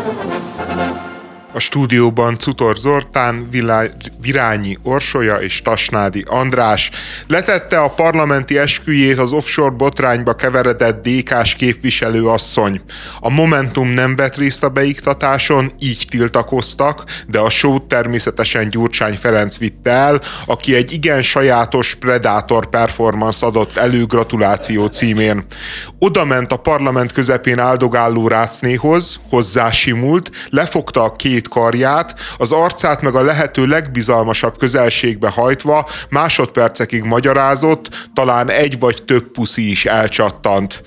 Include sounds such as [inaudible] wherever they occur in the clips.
Thank you. A stúdióban Cutor Zortán, Virányi Orsolya és Tasnádi András letette a parlamenti esküjét az offshore botrányba keveredett DK-s képviselőasszony. A Momentum nem vett részt a beiktatáson, így tiltakoztak, de a show természetesen Gyurcsány Ferenc vitte el, aki egy igen sajátos Predator performance adott elő gratuláció címén. Oda ment a parlament közepén áldogáló rácnéhoz, hozzásimult, lefogta a két karját, az arcát meg a lehető legbizalmasabb közelségbe hajtva másodpercekig magyarázott, talán egy vagy több puszi is elcsattant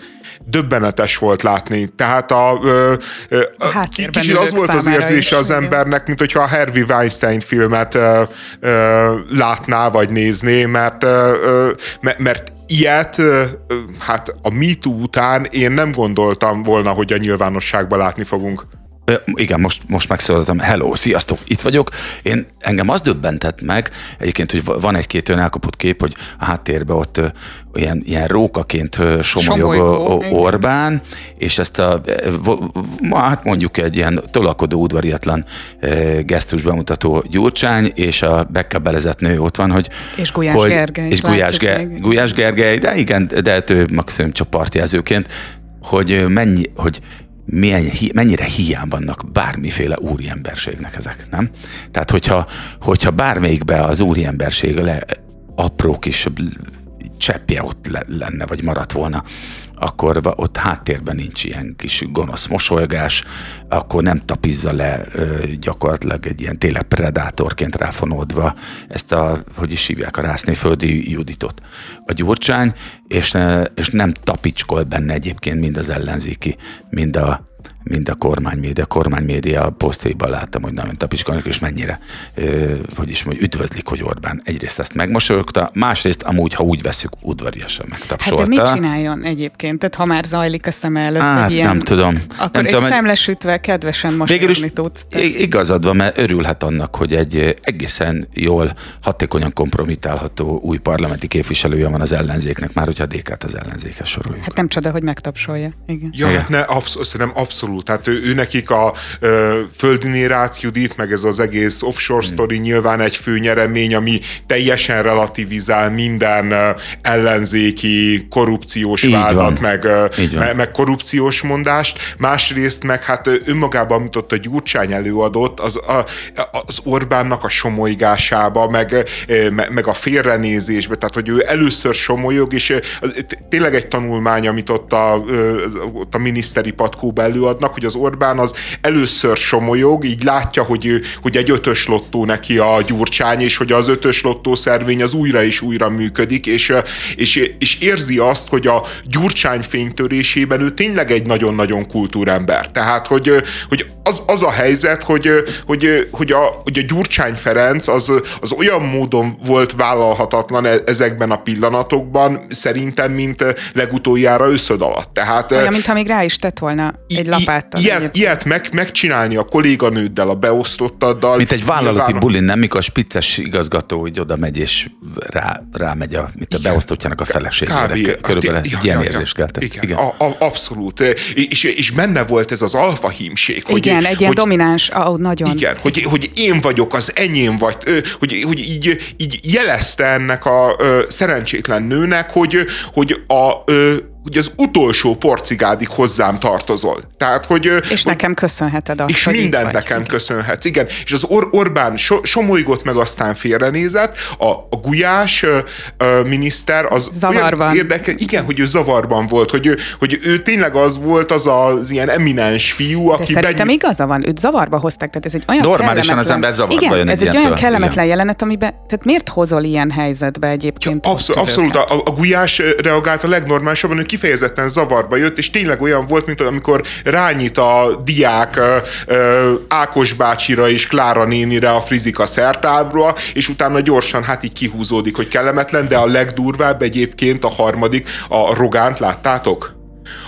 döbbenetes volt látni. Tehát a, ö, ö, a kicsit az volt az érzése az embernek, mint hogyha a Harvey Weinstein filmet ö, ö, látná, vagy nézné, mert, ö, mert ilyet, hát a MeToo után én nem gondoltam volna, hogy a nyilvánosságban látni fogunk. Igen, most, most megszólaltam. Hello, sziasztok, itt vagyok. Én engem az döbbentett meg, egyébként, hogy van egy-két olyan elkapott kép, hogy a háttérben ott ilyen, ilyen rókaként somolyog Orbán, igen. és ezt a, hát mondjuk egy ilyen tolakodó, udvariatlan gesztus bemutató Gyurcsány, és a bekkebelezett nő ott van, hogy... És Gulyás hogy, Gergely. És Gulyás, Ge, Gulyás Gergely, de igen, de ő maximum csak partjelzőként, hogy mennyi, hogy milyen, mennyire hiány vannak bármiféle úriemberségnek ezek, nem? Tehát, hogyha, hogyha bármelyikbe az úriemberség le, apró kis cseppje ott lenne, vagy maradt volna, akkor ott háttérben nincs ilyen kis gonosz mosolygás, akkor nem tapizza le gyakorlatilag egy ilyen tényleg predátorként ráfonódva ezt a, hogy is hívják a rászni földi Juditot, a gyurcsány, és, és nem tapicskol benne egyébként mind az ellenzéki, mind a, mind a kormánymédia. A kormánymédia posztjaiban láttam, hogy nagyon tapicskolnak, és mennyire, ö, hogy is mondjuk, üdvözlik, hogy Orbán egyrészt ezt megmosolyogta, másrészt amúgy, ha úgy veszük, udvariasan megtapsolta. Hát de mit csináljon egyébként? Tehát ha már zajlik a szem előtt hát, egy ilyen, nem tudom. Akkor nem egy tudom, szemlesütve kedvesen mosolyogni tudsz. Tehát... Igazad van, mert örülhet annak, hogy egy egészen jól, hatékonyan kompromitálható új parlamenti képviselője van az ellenzéknek, már hogyha a DK-t az ellenzékes soroljuk. Hát nem csoda, hogy megtapsolja. Igen. Ja, hát ne, absz- szerintem abszolút abszolút. Tehát ő, ő nekik a ö, földi Rácz Judit, meg ez az egész offshore hmm. story nyilván egy fő nyeremény, ami teljesen relativizál minden ö, ellenzéki korrupciós Így vádat, meg, me, meg korrupciós mondást. Másrészt meg hát önmagában, amit ott a Gyurcsány előadott, az, a, az Orbánnak a somolygásába, meg, meg a félrenézésbe, tehát hogy ő először somolyog, és tényleg egy tanulmány, amit ott a, ott a miniszteri patkóba előad, adnak, hogy az Orbán az először somolyog, így látja, hogy, hogy egy ötös lottó neki a gyurcsány, és hogy az ötös lottó szervény az újra és újra működik, és, és, és érzi azt, hogy a gyurcsány fénytörésében ő tényleg egy nagyon-nagyon kultúrember. Tehát, hogy, hogy az, az a helyzet, hogy, hogy, hogy, a, hogy a Gyurcsány Ferenc az, az olyan módon volt vállalhatatlan e, ezekben a pillanatokban, szerintem, mint legutoljára összöd alatt. Tehát, olyan, mintha még rá is tett volna egy lapáttal. Ilyet, ilyet meg, megcsinálni a kolléganőddel, a beosztottaddal. Mint egy vállalati nyilván... bulin, nem? Mikor a spicces igazgató, hogy oda megy és rá, rámegy a, mint a beosztottjának a feleségére. Kb. Körülbelül hát, ilyen ja, érzést keltett. Igen, igen. A, a, abszolút. És, és benne volt ez az alfa hímség. Hogy, igen, egy ilyen hogy, domináns, oh, nagyon. Igen, hogy, hogy én vagyok, az enyém vagy, hogy, hogy így, így jelezte ennek a szerencsétlen nőnek, hogy, hogy a hogy az utolsó porcigádig hozzám tartozol. Tehát, hogy, és hogy, nekem köszönheted azt, És hogy mindent nekem vagy. köszönhetsz. Igen, és az Or- Orbán so, somolygott meg, aztán félrenézett. A, a Gulyás uh, miniszter az zavarban. érdekel, igen, hogy ő zavarban volt, hogy ő, hogy ő tényleg az volt az az ilyen eminens fiú, aki... De szerintem beny... igaza van, őt zavarba hozták, tehát ez egy olyan Normálisan az ember zavarba Igen, jön ez egy olyan kellemetlen igen. jelenet, amiben, tehát miért hozol ilyen helyzetbe egyébként? Ja, abszolút, abszolút a, a Gulyás reagált a legnormálisabban, hogy kifejezetten zavarba jött, és tényleg olyan volt, mint amikor rányít a diák Ákos bácsira és Klára nénire a frizika szertábra, és utána gyorsan hát így kihúzódik, hogy kellemetlen, de a legdurvább egyébként a harmadik, a Rogánt láttátok?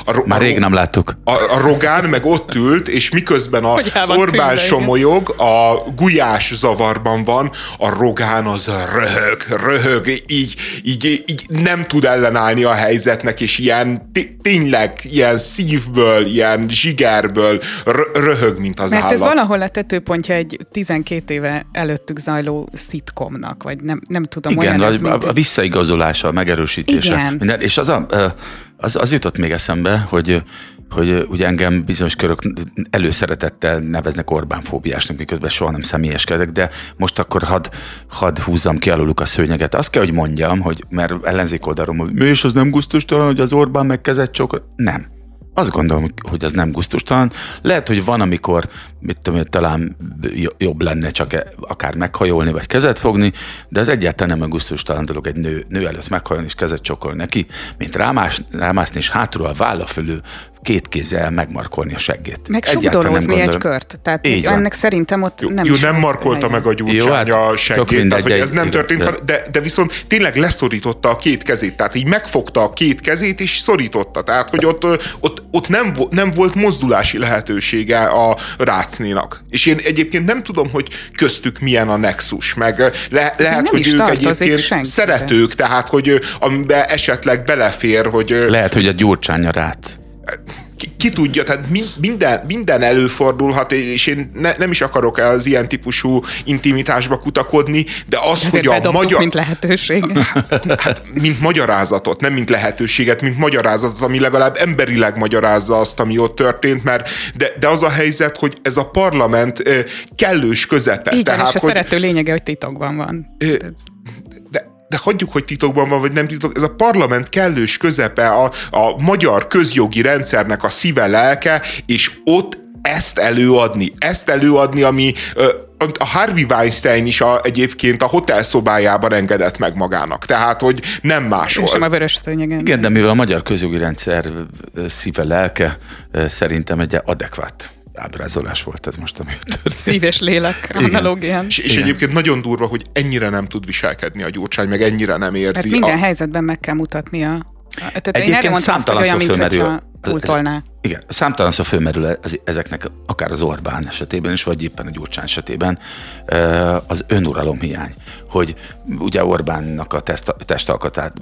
A, ro- Már rég nem láttuk. A, a Rogán meg ott ült, és miközben a, Orbán tűnve, somolyog, a gulyás zavarban van, a Rogán az röhög, röhög, így, így, így nem tud ellenállni a helyzetnek, és ilyen té- tényleg ilyen szívből, ilyen zsigerből rö- röhög, mint az Mert állat. ez valahol a tetőpontja egy 12 éve előttük zajló szitkomnak, vagy nem, nem tudom, Igen, olyan ez, a, mint... a visszaigazolása, a megerősítése. Igen. Minden, és az, a, az, az jutott még eszembe, hogy hogy ugye engem bizonyos körök előszeretettel neveznek Orbán-fóbiásnak, miközben soha nem személyeskedek, de most akkor hadd had húzzam ki aluluk a szőnyeget. Azt kell, hogy mondjam, hogy mert ellenzék oldalról, hogy mi is az nem gusztustalan, hogy az Orbán megkezett csak... Nem. Azt gondolom, hogy az nem gusztustalan. Lehet, hogy van, amikor, mit tudom, én, talán jobb lenne csak e- akár meghajolni, vagy kezet fogni, de az egyáltalán nem a gusztustalan dolog egy nő, nő előtt meghajolni és kezet csokolni neki, mint rámás, rámászni és hátulról a válla fölül két kézzel megmarkolni a seggét. Meg sugdorozni egy kört. Tehát Így van. ennek szerintem ott Jó, nem jó, is nem markolta meg a gyurcsány Jó, hát a seggét, tehát hogy ez nem történt, de, de viszont tényleg leszorította a két kezét, tehát így megfogta a két kezét és szorította, tehát hogy ott, ott, ott nem, nem volt mozdulási lehetősége a rácnénak. És én egyébként nem tudom, hogy köztük milyen a nexus, meg le, lehet, nem hogy ők egyébként szeretők, tehát hogy amiben esetleg belefér, hogy Lehet, hogy a gyurcsány a rác. Ki, ki tudja, tehát min- minden, minden előfordulhat, és én ne, nem is akarok az ilyen típusú intimitásba kutakodni, de az, Ezért hogy a magyar... mint lehetőség. [laughs] Hát, mint magyarázatot, nem mint lehetőséget, mint magyarázatot, ami legalább emberileg magyarázza azt, ami ott történt, mert de, de az a helyzet, hogy ez a parlament kellős közepe. Igen, tehát, és a hogy, szerető lényege, hogy titokban van. Ö, de, de hagyjuk, hogy titokban van, vagy nem titok. Ez a parlament kellős közepe, a, a magyar közjogi rendszernek a szíve, lelke, és ott ezt előadni, ezt előadni, ami ö, a Harvey Weinstein is a, egyébként a hotel szobájában engedett meg magának. Tehát, hogy nem máshol. És sem a vörös szőnyegen. Igen, de mivel a magyar közjogi rendszer szíve, lelke szerintem egy adekvát ábrázolás volt ez most, ami ott történt. Szív és lélek analógián. És, és Igen. egyébként nagyon durva, hogy ennyire nem tud viselkedni a gyurcsány, meg ennyire nem érzi. Mert minden a, helyzetben meg kell mutatnia. Tehát én Egyébként erre mondtam azt, hogy olyan, fölmerül- túltolná. Igen, számtalanszor fölmerül ez, ezeknek, akár az Orbán esetében is, vagy éppen a Gyurcsány esetében az önuralom hiány. Hogy ugye Orbánnak a test, testalkatát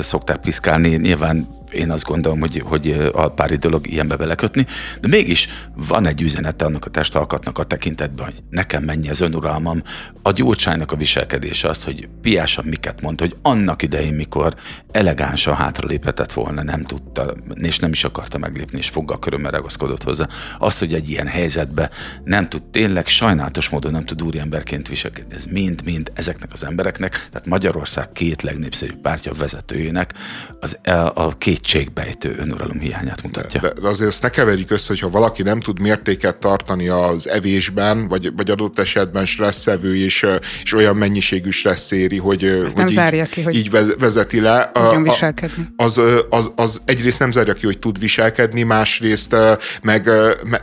szokták piszkálni, nyilván én azt gondolom, hogy, hogy alpári dolog ilyenbe belekötni, de mégis van egy üzenete annak a testalkatnak a tekintetben, hogy nekem mennyi az önuralmam. A Gyurcsánynak a viselkedése az, hogy piásan miket mond, hogy annak idején, mikor elegánsan hátraléphetett volna, nem tudta, és nem is akarta meglépni, és foggal körömmel ragaszkodott hozzá. Az, hogy egy ilyen helyzetbe nem tud, tényleg sajnálatos módon nem tud úriemberként viselkedni. Ez mind-mind ezeknek az embereknek, tehát Magyarország két legnépszerűbb pártja vezetőjének az, a, a kétségbejtő önuralom hiányát mutatja. De, de azért ezt ne keverjük össze, hogyha valaki nem tud mértéket tartani az evésben, vagy, vagy adott esetben stresszevő, és, és olyan mennyiségű stressz éri, hogy, hogy nem így, zárja ki, hogy így vez- vezeti le. A- a- viselkedni. Az, az, az egyrészt nem zárja ki, hogy tud viselkedni, másrészt meg,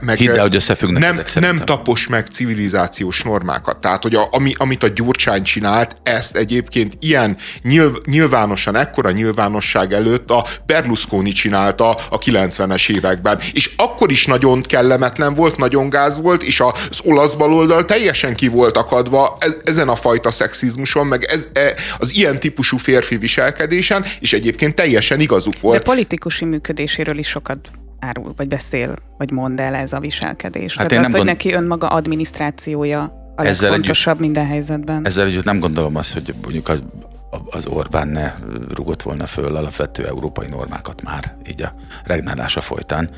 meg Hidd el, hogy összefüggnek nem, ezek szerintem. nem tapos meg civilizációs normákat. Tehát, hogy a, ami, amit a Gyurcsány csinált, ezt egyébként ilyen nyilv, nyilvánosan, ekkora nyilvánosság előtt a Berlusconi csinálta a 90-es években. És akkor is nagyon kellemetlen volt, nagyon gáz volt, és az olasz baloldal teljesen ki volt akadva e- ezen a fajta szexizmuson, meg ez, e- az ilyen típusú férfi viselkedésen, és egyébként teljesen igazuk De volt. politikusi működéséről is sokat árul, vagy beszél, vagy mond el ez a viselkedés. Hát Tehát az, hogy gond- neki önmaga adminisztrációja a Ezzel legfontosabb minden helyzetben. Ezzel együtt nem gondolom azt, hogy mondjuk a- az Orbán ne rugott volna föl alapvető európai normákat már így a regnálása folytán.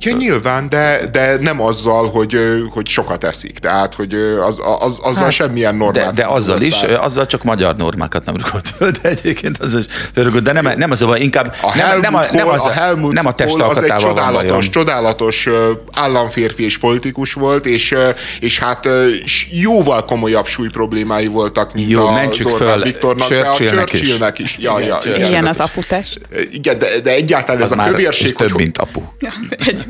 Ja, nyilván, de, de nem azzal, hogy, hogy sokat eszik. Tehát, hogy az, az, azzal hát, semmilyen normát De, de azzal is, fel. azzal csak magyar normákat nem rugott föl, de egyébként az is fölrugott, de nem, nem az baj, inkább A nem, Helmut nem, a, nem, az, a Helmut nem a Kohl az egy csodálatos, vajon. csodálatos államférfi és politikus volt, és, és hát jóval komolyabb súly problémái voltak, mint Jó, a mentsük Orbán föl Viktornak, de a Churchillnek is. Churchillnek is. Ja, ja, Churchill. igen. Ilyen az aputest. Igen, de, de egyáltalán Az ez a kövérség, több, hogy, mint apu. Egy,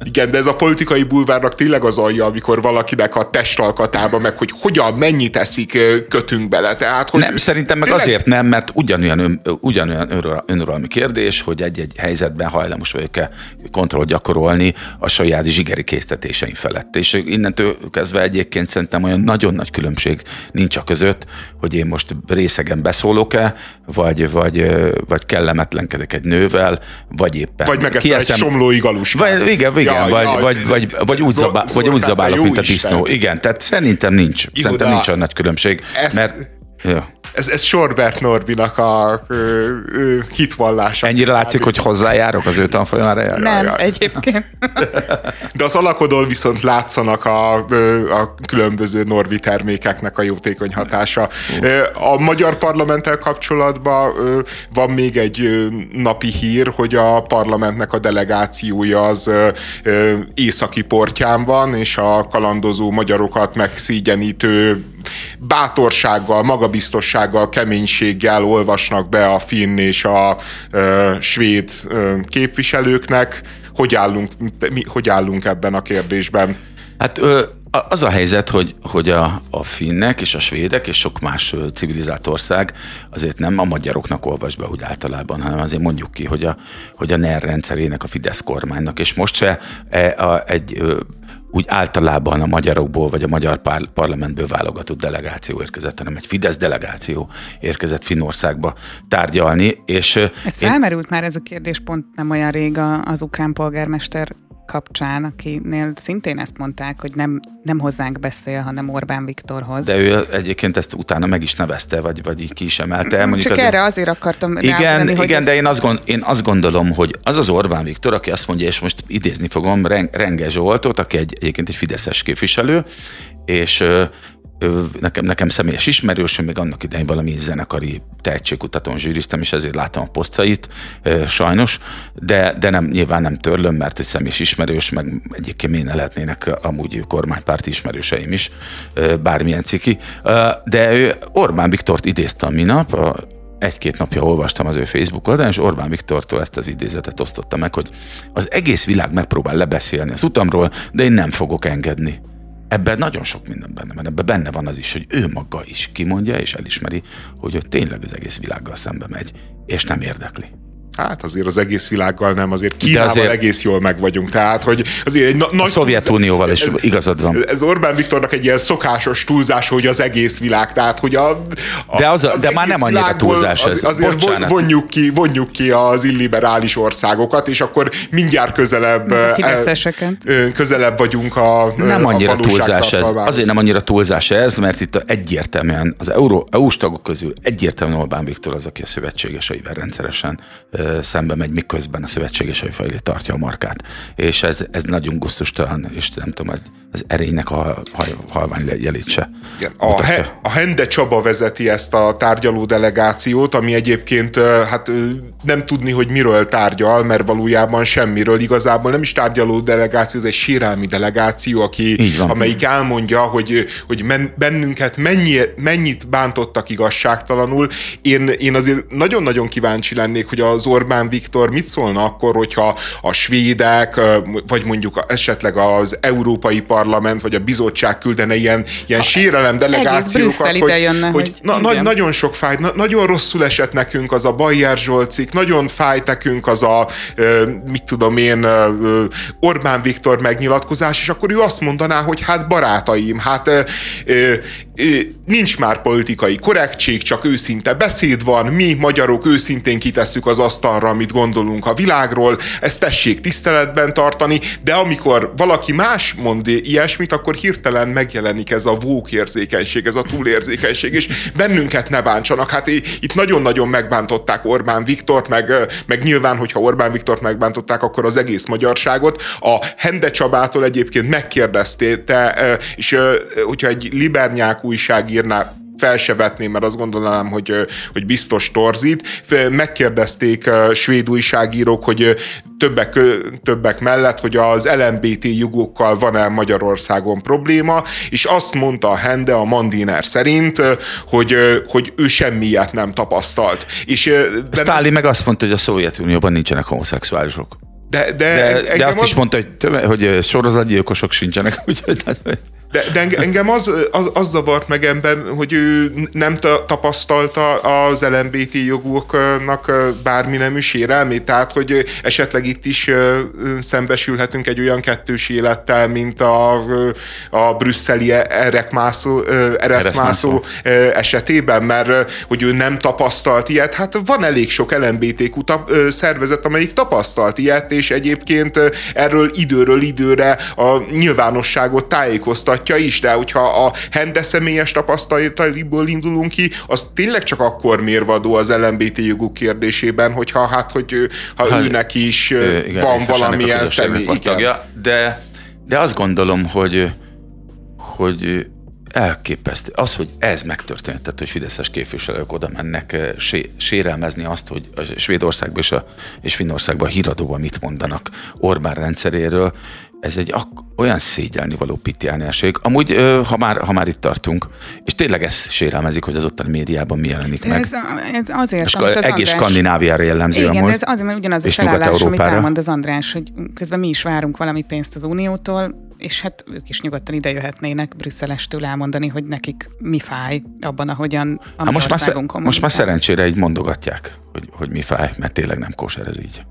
igen. de ez a politikai bulvárnak tényleg az alja, amikor valakinek a testalkatába, meg hogy hogyan, mennyit eszik, kötünk bele. Tehát, hogy nem, szerintem meg tényleg... azért nem, mert ugyanolyan, ön, ugyanolyan önuralmi kérdés, hogy egy-egy helyzetben hajlamos vagyok-e kontroll gyakorolni a saját zsigeri késztetéseim felett. És innentől kezdve egyébként szerintem olyan nagyon nagy különbség nincs a között, hogy én most részegen beszólok-e, vagy, vagy, vagy kellemetlenkedek egy nővel, vagy éppen... Vagy meg egy somlói galus. Vagy, igen, igen ja, vagy, ja, vagy, vagy, vagy, úgy zabál, vagy úgy zabálok, mint a disznó. Igen, tehát szerintem nincs. Szerintem nincs olyan nagy különbség. Mert, ja ez, ez Sorbert Norbinak a ö, ö, hitvallása. Ennyire látszik, hogy hozzájárok az ő tanfolyamára? Jár? Nem, jaj. egyébként. De az alakodól viszont látszanak a, a különböző Norbi termékeknek a jótékony hatása. A magyar parlamenttel kapcsolatban van még egy napi hír, hogy a parlamentnek a delegációja az északi portján van, és a kalandozó magyarokat megszígyenítő bátorsággal, magabiztossággal, keménységgel olvasnak be a finn és a ö, svéd ö, képviselőknek. Hogy állunk, mi, hogy állunk ebben a kérdésben? Hát ö, az a helyzet, hogy, hogy a, a finnek és a svédek és sok más civilizált ország azért nem a magyaroknak olvas be úgy általában, hanem azért mondjuk ki, hogy a, hogy a NER rendszerének, a Fidesz kormánynak, és most se e, a, egy úgy általában a magyarokból vagy a magyar par- parlamentből válogatott delegáció érkezett, hanem egy Fidesz delegáció érkezett Finnországba tárgyalni. És ez én... felmerült már ez a kérdés pont nem olyan rég az ukrán polgármester kapcsán, akinél szintén ezt mondták, hogy nem, nem hozzánk beszél, hanem Orbán Viktorhoz. De ő egyébként ezt utána meg is nevezte, vagy, vagy így ki is emelte. Mondjuk Csak azért... erre azért akartam Igen, rávenni, igen de én azt, gond, én azt gondolom, hogy az az Orbán Viktor, aki azt mondja, és most idézni fogom, Renge Zsoltot, aki egy, egyébként egy fideszes képviselő, és nekem, nekem személyes ismerősöm, még annak idején valami zenekari tehetségkutatón zsűriztem, és ezért látom a posztjait, sajnos, de, de nem, nyilván nem törlöm, mert egy személyes ismerős, meg egyébként ne lehetnének amúgy kormánypárti ismerőseim is, bármilyen ciki. De ő Orbán Viktort idézte a minap, egy-két napja olvastam az ő Facebook oldalán, és Orbán Viktortól ezt az idézetet osztotta meg, hogy az egész világ megpróbál lebeszélni az utamról, de én nem fogok engedni. Ebben nagyon sok minden benne van. Ebben benne van az is, hogy ő maga is kimondja és elismeri, hogy ő tényleg az egész világgal szembe megy, és nem érdekli. Hát azért az egész világgal nem, azért Kínával azért... egész jól meg vagyunk. Tehát, hogy azért egy na- nagy... A Szovjetunióval is igazad van. Ez Orbán Viktornak egy ilyen szokásos túlzás, hogy az egész világ, tehát, hogy a... a de az, az de már nem annyira túlzás ez. Az, azért Bocsánat. vonjuk ki, vonjuk ki az illiberális országokat, és akkor mindjárt közelebb... A közelebb vagyunk a Nem annyira a túlzás ez. Azért nem annyira túlzás ez, mert itt egyértelműen az Euró, EU-s tagok közül egyértelműen Orbán Viktor az, aki a szövetségeseivel rendszeresen szembe megy, miközben a szövetségesei felé tartja a markát. És ez, ez nagyon gusztustalan, és nem tudom, az erénynek a halvány jelét se. Igen. A, he, a Hende Csaba vezeti ezt a tárgyaló delegációt, ami egyébként hát nem tudni, hogy miről tárgyal, mert valójában semmiről. Igazából nem is tárgyaló delegáció, ez egy sírálmi delegáció, aki, amelyik elmondja, hogy, hogy men, bennünket mennyi, mennyit bántottak igazságtalanul. Én, én azért nagyon-nagyon kíváncsi lennék, hogy az Orbán Viktor mit szólna akkor, hogyha a svédek, vagy mondjuk esetleg az Európai Parlament, vagy a bizottság küldene ilyen, ilyen sérelem delegációkat, hogy, jönne, hogy, na, na, nagyon sok fájt, na, nagyon rosszul esett nekünk az a Bajer Zsolcik, nagyon fájt nekünk az a, mit tudom én, Orbán Viktor megnyilatkozás, és akkor ő azt mondaná, hogy hát barátaim, hát nincs már politikai korrektség, csak őszinte beszéd van, mi magyarok őszintén kitesszük az asztalra, amit gondolunk a világról, ezt tessék tiszteletben tartani, de amikor valaki más mond ilyesmit, akkor hirtelen megjelenik ez a vókérzékenység, ez a túlérzékenység, és bennünket ne bántsanak. Hát itt nagyon-nagyon megbántották Orbán Viktort, meg, meg nyilván, hogyha Orbán Viktort megbántották, akkor az egész magyarságot. A Hende Csabától egyébként megkérdezték, te, és hogyha egy libernyák újság írná, fel se vetném, mert azt gondolnám, hogy, hogy biztos torzít. Megkérdezték svéd újságírók, hogy többek, többek mellett, hogy az LMBT jogokkal van-e Magyarországon probléma, és azt mondta a Hende a Mandiner szerint, hogy, hogy ő semmilyet nem tapasztalt. És, de Stalin meg azt mondta, hogy a Szovjetunióban nincsenek homoszexuálisok. De, de, de, de azt az... is mondta, hogy, töme, hogy sorozatgyilkosok sincsenek, [laughs] úgyhogy... De, de engem az, az, az zavart meg ebben, hogy ő nem tapasztalta az LMBT jogoknak bármi nemű sérelmét, tehát hogy esetleg itt is szembesülhetünk egy olyan kettős élettel, mint a, a brüsszeli erekmászó, ereszmászó esetében, mert hogy ő nem tapasztalt ilyet, hát van elég sok LMBTQ szervezet, amelyik tapasztalt ilyet, és egyébként erről időről időre a nyilvánosságot tájékoztat mutatja is, de hogyha a Hende személyes tapasztalataiból indulunk ki, az tényleg csak akkor mérvadó az LMBT joguk kérdésében, hogyha hát, hogy ha hát, őnek is igen, van valamilyen személy. Tagja, de, de azt gondolom, hogy hogy elképesztő. Az, hogy ez megtörtént, tehát, hogy fideszes képviselők oda mennek sé, sérelmezni azt, hogy a Svédországban és, a, és Finnországban híradóban mit mondanak Orbán rendszeréről, ez egy ak- olyan szégyelni való pitiániáség. Amúgy, ha már, ha már itt tartunk, és tényleg ez sérelmezik, hogy az ottani médiában mi jelenik meg. Ez, ez azért, és amit az egész András... Skandináviára jellemző Igen, amúgy, ez azért, mert ugyanaz a felállás, amit elmond az András, hogy közben mi is várunk valami pénzt az Uniótól, és hát ők is nyugodtan ide jöhetnének Brüsszelestől elmondani, hogy nekik mi fáj abban, ahogyan a hát most, már, most már szerencsére így mondogatják, hogy, hogy mi fáj, mert tényleg nem kóser ez így.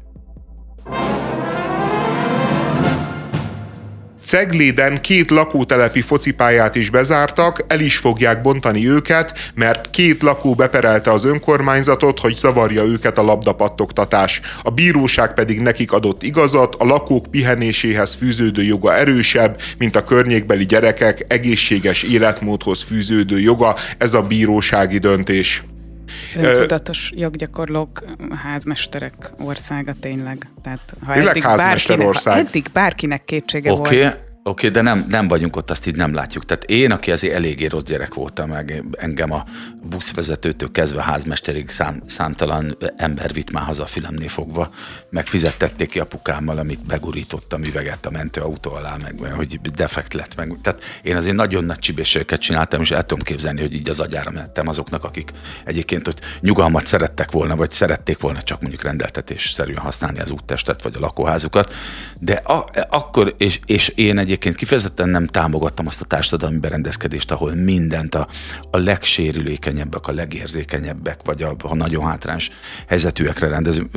Cegléden két lakótelepi focipályát is bezártak, el is fogják bontani őket, mert két lakó beperelte az önkormányzatot, hogy zavarja őket a labdapattogtatás. A bíróság pedig nekik adott igazat, a lakók pihenéséhez fűződő joga erősebb, mint a környékbeli gyerekek egészséges életmódhoz fűződő joga. Ez a bírósági döntés. Öntudatos joggyakorlók, házmesterek országa tényleg. Tehát ha eddig bárkinek, ha eddig bárkinek kétsége okay. volt, Oké, okay, de nem, nem vagyunk ott, azt így nem látjuk. Tehát én, aki azért eléggé rossz gyerek voltam, meg engem a buszvezetőtől kezdve a házmesterig szám, számtalan ember vitt már haza a filmnél fogva, megfizettették ki apukámmal, amit begurítottam üveget a mentőautó alá, meg hogy defekt lett. Meg. Tehát én azért nagyon nagy csibészségeket csináltam, és el tudom képzelni, hogy így az agyára mentem azoknak, akik egyébként hogy nyugalmat szerettek volna, vagy szerették volna csak mondjuk rendeltetésszerűen használni az úttestet, vagy a lakóházukat. De a, akkor, és, és én egy egyébként kifejezetten nem támogattam azt a társadalmi berendezkedést, ahol mindent a, a legsérülékenyebbek, a legérzékenyebbek, vagy a, a nagyon hátrányos helyzetűekre rendezünk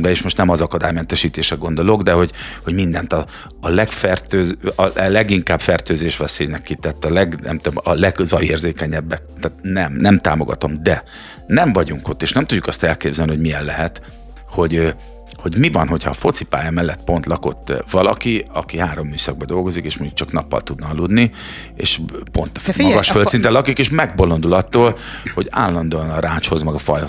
be, és most nem az akadálymentesítése gondolok, de hogy, hogy mindent a, a, legfertőz, a, leginkább fertőzés veszélynek kitett, a, leg, nem tudom, a legzajérzékenyebbek. Tehát nem, nem támogatom, de nem vagyunk ott, és nem tudjuk azt elképzelni, hogy milyen lehet, hogy hogy mi van, hogyha a focipálya mellett pont lakott valaki, aki három műszakban dolgozik, és mondjuk csak nappal tudna aludni, és pont a magas földszinten lakik, és megbolondul attól, hogy állandóan a rácshoz, meg a fal,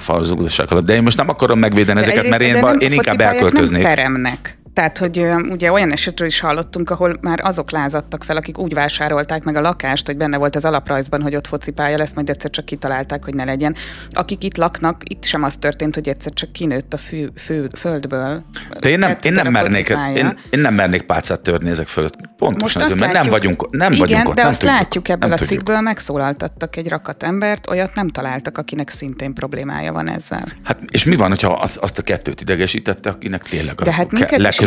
alatt. De én most nem akarom megvédeni ezeket, mert én, én inkább elköltöznék. Nem teremnek. Tehát, hogy ugye olyan esetről is hallottunk, ahol már azok lázadtak fel, akik úgy vásárolták meg a lakást, hogy benne volt az alaprajzban, hogy ott focipálya lesz, majd egyszer csak kitalálták, hogy ne legyen. Akik itt laknak, itt sem az történt, hogy egyszer csak kinőtt a fő, fő, földből. De én nem, én nem mernék, én, én, nem mernék pálcát törni ezek fölött. Pontosan azért, mert látjuk, nem vagyunk, nem igen, vagyunk ott. de nem azt tudjuk, látjuk ebből a cikkből, megszólaltattak egy rakat embert, olyat nem találtak, akinek szintén problémája van ezzel. Hát és mi van, hogyha azt, azt a kettőt idegesítette, akinek tényleg de hát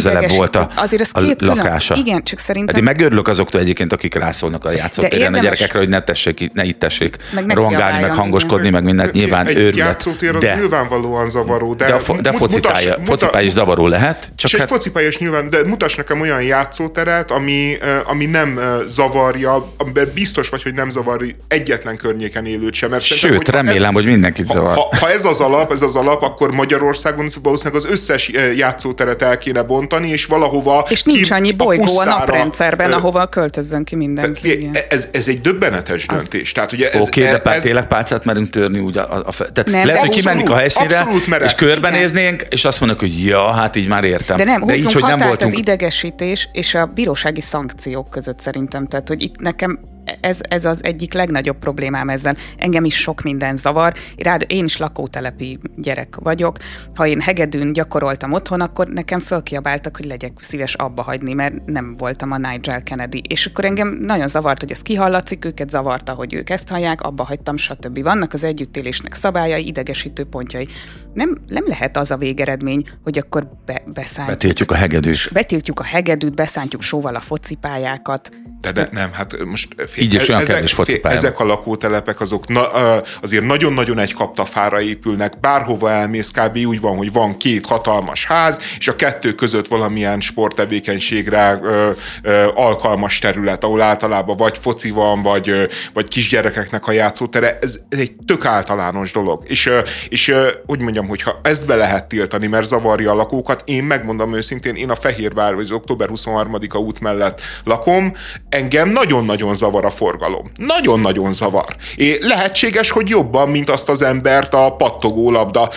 a legközelebb volt a, azért ez két a lakása. Külön, igen, csak szerintem... Hát én megörülök azoktól egyébként, akik rászólnak a játszótéren a gyerekekre, hogy ne tessék, ne itt tessék meg rohangálni, meg hangoskodni, meg mindent. Nyilván egy őrület. játszótér az de, nyilvánvalóan zavaró. De, de, a, de focipálya, focipálya is zavaró lehet. Csak és hát, egy focipálya is nyilván, de mutass nekem olyan játszóteret, ami, ami nem zavarja, amiben biztos vagy, hogy nem zavar egyetlen környéken élőt sem. Mert Sőt, remélem, ez, hogy mindenkit zavar. Ha, ha, ez az alap, ez az alap, akkor Magyarországon valószínűleg az összes játszóteret el kéne bontani, és valahova... És nincs annyi bolygó a, a naprendszerben, ahova költözzön ki mindenki. Ez, ez, ez egy döbbenetes az... döntés. Tehát, ugye ez, Oké, okay, de pár tényleg pálcát merünk törni úgy a, a, a tehát nem, lehet, hogy kimennénk a helyszínre, és körbenéznénk, és azt mondjuk, hogy ja, hát így már értem. De nem, de így, hogy nem voltunk... az idegesítés és a bírósági szankciók között szerintem. Tehát, hogy itt nekem ez, ez az egyik legnagyobb problémám ezzel. Engem is sok minden zavar. Rád, én is lakótelepi gyerek vagyok. Ha én hegedűn gyakoroltam otthon, akkor nekem fölkiabáltak, hogy legyek szíves abba hagyni, mert nem voltam a Nigel Kennedy. És akkor engem nagyon zavart, hogy ez kihallatszik, őket zavarta, hogy ők ezt hallják, abba hagytam, stb. Vannak az együttélésnek szabályai, idegesítő pontjai. Nem, nem lehet az a végeredmény, hogy akkor be, beszálljuk. Betiltjuk a hegedűs. Betiltjuk a hegedűt, beszántjuk sóval a focipályákat. De, de nem, hát most Így is olyan kevés focipálya. ezek a lakótelepek azok na, azért nagyon-nagyon egy kaptafára épülnek, bárhova elmész, kb. úgy van, hogy van két hatalmas ház, és a kettő között valamilyen sporttevékenységre ö, ö, alkalmas terület, ahol általában vagy foci van, vagy, ö, vagy kisgyerekeknek a játszótere, ez, ez egy tök általános dolog. És, ö, és ö, hogy mondjam, hogyha ezt be lehet tiltani, mert zavarja a lakókat, én megmondom őszintén, én a Fehérvár, vagy az október 23-a út mellett lakom, engem nagyon-nagyon zavar a forgalom. Nagyon-nagyon zavar. É, lehetséges, hogy jobban, mint azt az embert a pattogó labda.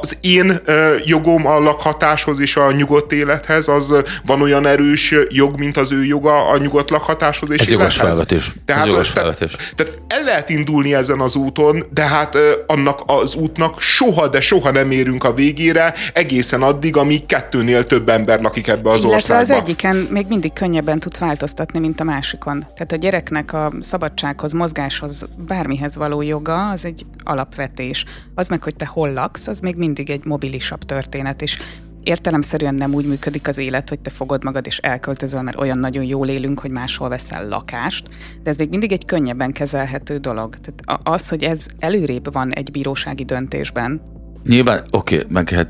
Az én ö, jogom a lakhatáshoz és a nyugodt élethez, az van olyan erős jog, mint az ő joga a nyugodt lakhatáshoz és Ez jogos élethez. felvetés. Tehát, Ez jogos tehát, felvetés. tehát el lehet indulni ezen az úton, de hát ö, annak az útnak soha, de soha nem érünk a végére, egészen addig, amíg kettőnél több ember lakik ebbe az Illetve országba. az egyiken még mindig könnyebben tudsz változtatni, mint a másikon. Tehát a gyereknek a szabadsághoz, mozgáshoz, bármihez való joga, az egy alapvetés. Az meg, hogy te hol laksz, az még mindig egy mobilisabb történet, és értelemszerűen nem úgy működik az élet, hogy te fogod magad és elköltözöl, mert olyan nagyon jól élünk, hogy máshol veszel lakást, de ez még mindig egy könnyebben kezelhető dolog. Tehát az, hogy ez előrébb van egy bírósági döntésben, Nyilván, oké, okay, meg hát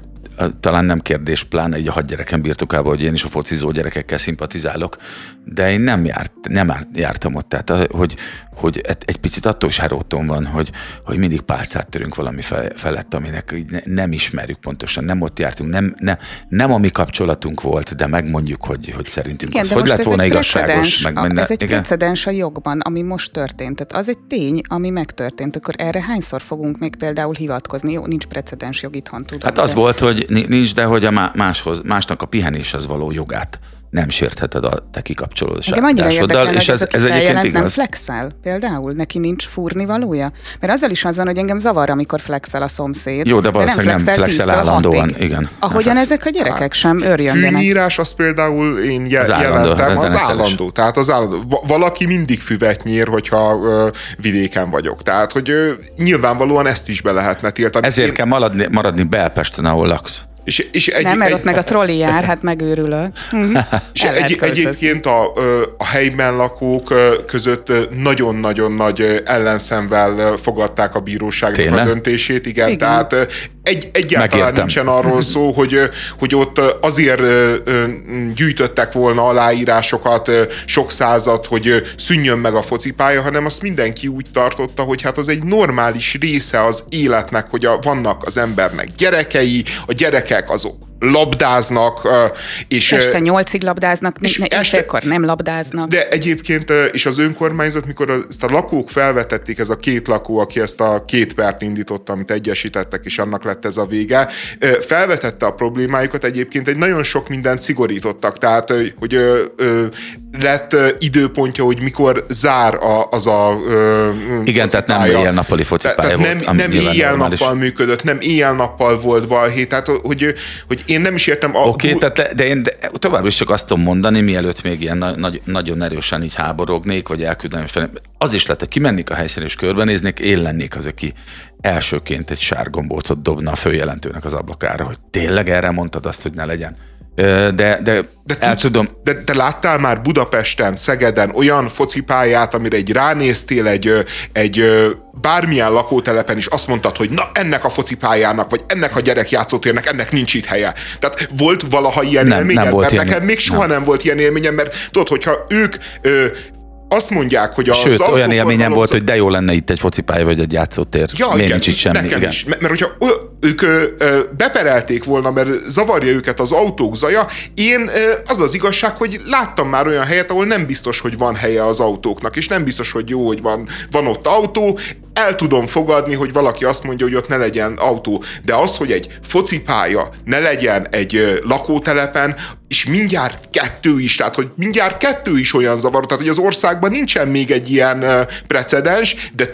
talán nem kérdés, pláne így a hadgyerekem birtokában, hogy én is a focizó gyerekekkel szimpatizálok, de én nem, járt, nem járt, jártam ott, tehát a- hogy, hogy egy, picit attól is heróton van, hogy, hogy mindig pálcát törünk valami fe- felett, aminek ne, nem ismerjük pontosan, nem ott jártunk, nem, nem, nem a mi kapcsolatunk volt, de megmondjuk, hogy, hogy szerintünk Igen, az, hogy lett volna igazságos. Meg a, ez egy igen. precedens a jogban, ami most történt. Tehát az egy tény, ami megtörtént. Akkor erre hányszor fogunk még például hivatkozni? Jó, nincs precedens jog itthon, tudom. Hát az de- volt, hogy ni- nincs, de hogy a má- máshoz, másnak a pihenéshez való jogát nem sértheted a te Engem annyira kikapcsolódásoddal, érdekel, és ez, ez, egyébként feljelent, nem igaz. flexel például? Neki nincs fúrni valója? Mert azzal is az van, hogy engem zavar, amikor flexel a szomszéd. Jó, de valószínűleg nem flexel 10-től állandóan, 6-ig. igen. Ahogyan flexel. ezek a gyerekek sem örjöngenek. Fűnyírás az például én je- Az állandó, jelentem, az állandó. Tehát az állandó. Va- valaki mindig füvet nyír, hogyha ö, vidéken vagyok. Tehát, hogy ö, nyilvánvalóan ezt is be lehetne tiltani. Ezért Én- kell maradni, maradni Belpesten, ahol laksz. És, és egy, Nem, mert egy, ott meg a trolli jár, hát megőrülök. Mhm. [laughs] És egy, egyébként a, a helyben lakók között nagyon-nagyon nagy ö, fogadták a bíróságnak Tényleg? a döntését. Igen, Igen. tehát egy, egyáltalán Megértem. nincsen arról szó, [laughs] hogy, hogy ott azért gyűjtöttek volna aláírásokat sok százat, hogy szűnjön meg a focipálya, hanem azt mindenki úgy tartotta, hogy hát az egy normális része az életnek, hogy a, vannak az embernek gyerekei, a gyerekek azok labdáznak, és Este nyolcig labdáznak, és ne, este- éjfélkor nem labdáznak. de egyébként, és az önkormányzat, mikor ezt a lakók felvetették, ez a két lakó, aki ezt a két pert indította, amit egyesítettek, és annak lett ez a vége, felvetette a problémájukat, egyébként egy nagyon sok mindent szigorítottak, tehát, hogy ö, lett időpontja, hogy mikor zár a, az a ö, Igen, tehát nem éjjel-nappali focipálya Tehát volt, Nem, nem éjjel-nappal működött, nem éjjel-nappal volt balhé, tehát hogy, hogy én nem is értem. Oké, okay, tehát, de én de továbbra is csak azt tudom mondani, mielőtt még ilyen na- nagy, nagyon erősen így háborognék, vagy elküldeném fel. Az is lett, hogy kimennék a helyszínen és körbenéznék, én lennék az, aki elsőként egy sárgombócot dobna a főjelentőnek az ablakára, hogy tényleg erre mondtad azt, hogy ne legyen. De, de, De el tudsz- tudom, De te láttál már Budapesten, Szegeden olyan focipályát, amire egy ránéztél egy, egy bármilyen lakótelepen is azt mondtad, hogy na ennek a focipályának, vagy ennek a gyerekjátszótérnek, ennek nincs itt helye. Tehát volt valaha ilyen Nem, élményed? nem volt mert ilyen- nekem még soha nem. nem. volt ilyen élményem, mert tudod, hogyha ők ö, azt mondják, hogy a Sőt, olyan élményem volt, hogy de jó lenne itt egy focipálya vagy egy játszótér. Ja, Miért igen, nincs itt semmi? nekem igen. is. Mert, mert hogyha ők ö, beperelték volna, mert zavarja őket az autók zaja, én ö, az az igazság, hogy láttam már olyan helyet, ahol nem biztos, hogy van helye az autóknak, és nem biztos, hogy jó, hogy van, van ott autó, el tudom fogadni, hogy valaki azt mondja, hogy ott ne legyen autó, de az, hogy egy focipálya ne legyen egy lakótelepen, és mindjárt kettő is, tehát hogy mindjárt kettő is olyan zavaró, tehát hogy az országban nincsen még egy ilyen precedens, de,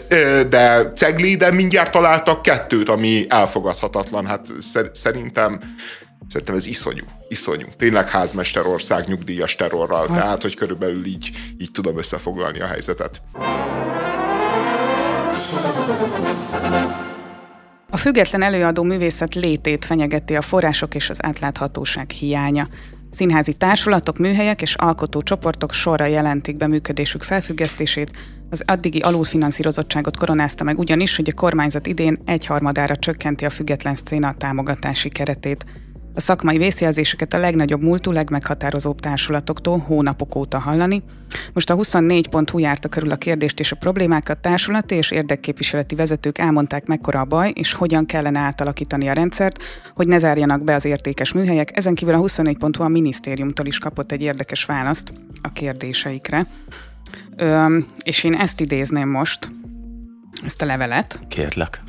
de Cegléden mindjárt találtak kettőt, ami elfogadhatatlan. Hát szerintem Szerintem ez iszonyú, iszonyú. Tényleg házmesterország nyugdíjas terrorral, az... tehát hogy körülbelül így, így tudom összefoglalni a helyzetet. A független előadó művészet létét fenyegeti a források és az átláthatóság hiánya. Színházi társulatok, műhelyek és alkotócsoportok sorra jelentik be működésük felfüggesztését, az addigi alulfinanszírozottságot koronázta meg ugyanis, hogy a kormányzat idén egyharmadára csökkenti a független szcéna támogatási keretét. A szakmai vészjelzéseket a legnagyobb múltú, legmeghatározóbb társulatoktól hónapok óta hallani. Most a 24.hu járta körül a kérdést és a problémákat társulati és érdekképviseleti vezetők elmondták mekkora a baj, és hogyan kellene átalakítani a rendszert, hogy ne zárjanak be az értékes műhelyek. Ezen kívül a 24.hu a minisztériumtól is kapott egy érdekes választ a kérdéseikre. Ö, és én ezt idézném most, ezt a levelet. Kérlek.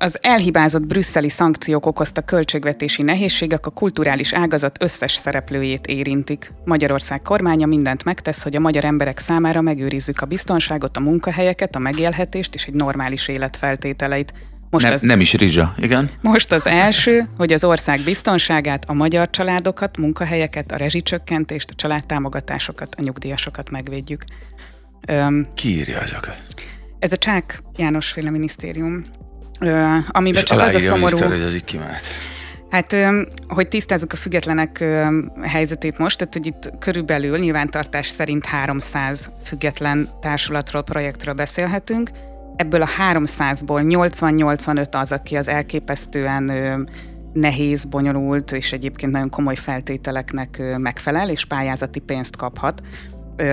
Az elhibázott brüsszeli szankciók okozta költségvetési nehézségek a kulturális ágazat összes szereplőjét érintik. Magyarország kormánya mindent megtesz, hogy a magyar emberek számára megőrizzük a biztonságot, a munkahelyeket, a megélhetést és egy normális élet feltételeit. Most ne, az, nem is rizsa, igen. Most az első, hogy az ország biztonságát, a magyar családokat, munkahelyeket, a rezsicsökkentést, a családtámogatásokat, a nyugdíjasokat megvédjük. Öm, Ki írja ezeket? Ez a Csák János féle minisztérium amiben csak az a szomorú... Miniszter, hogy ez így kimehet. Hát, hogy tisztázzuk a függetlenek helyzetét most, tehát hogy itt körülbelül nyilvántartás szerint 300 független társulatról, projektről beszélhetünk. Ebből a 300-ból 80-85 az, aki az elképesztően nehéz, bonyolult és egyébként nagyon komoly feltételeknek megfelel, és pályázati pénzt kaphat.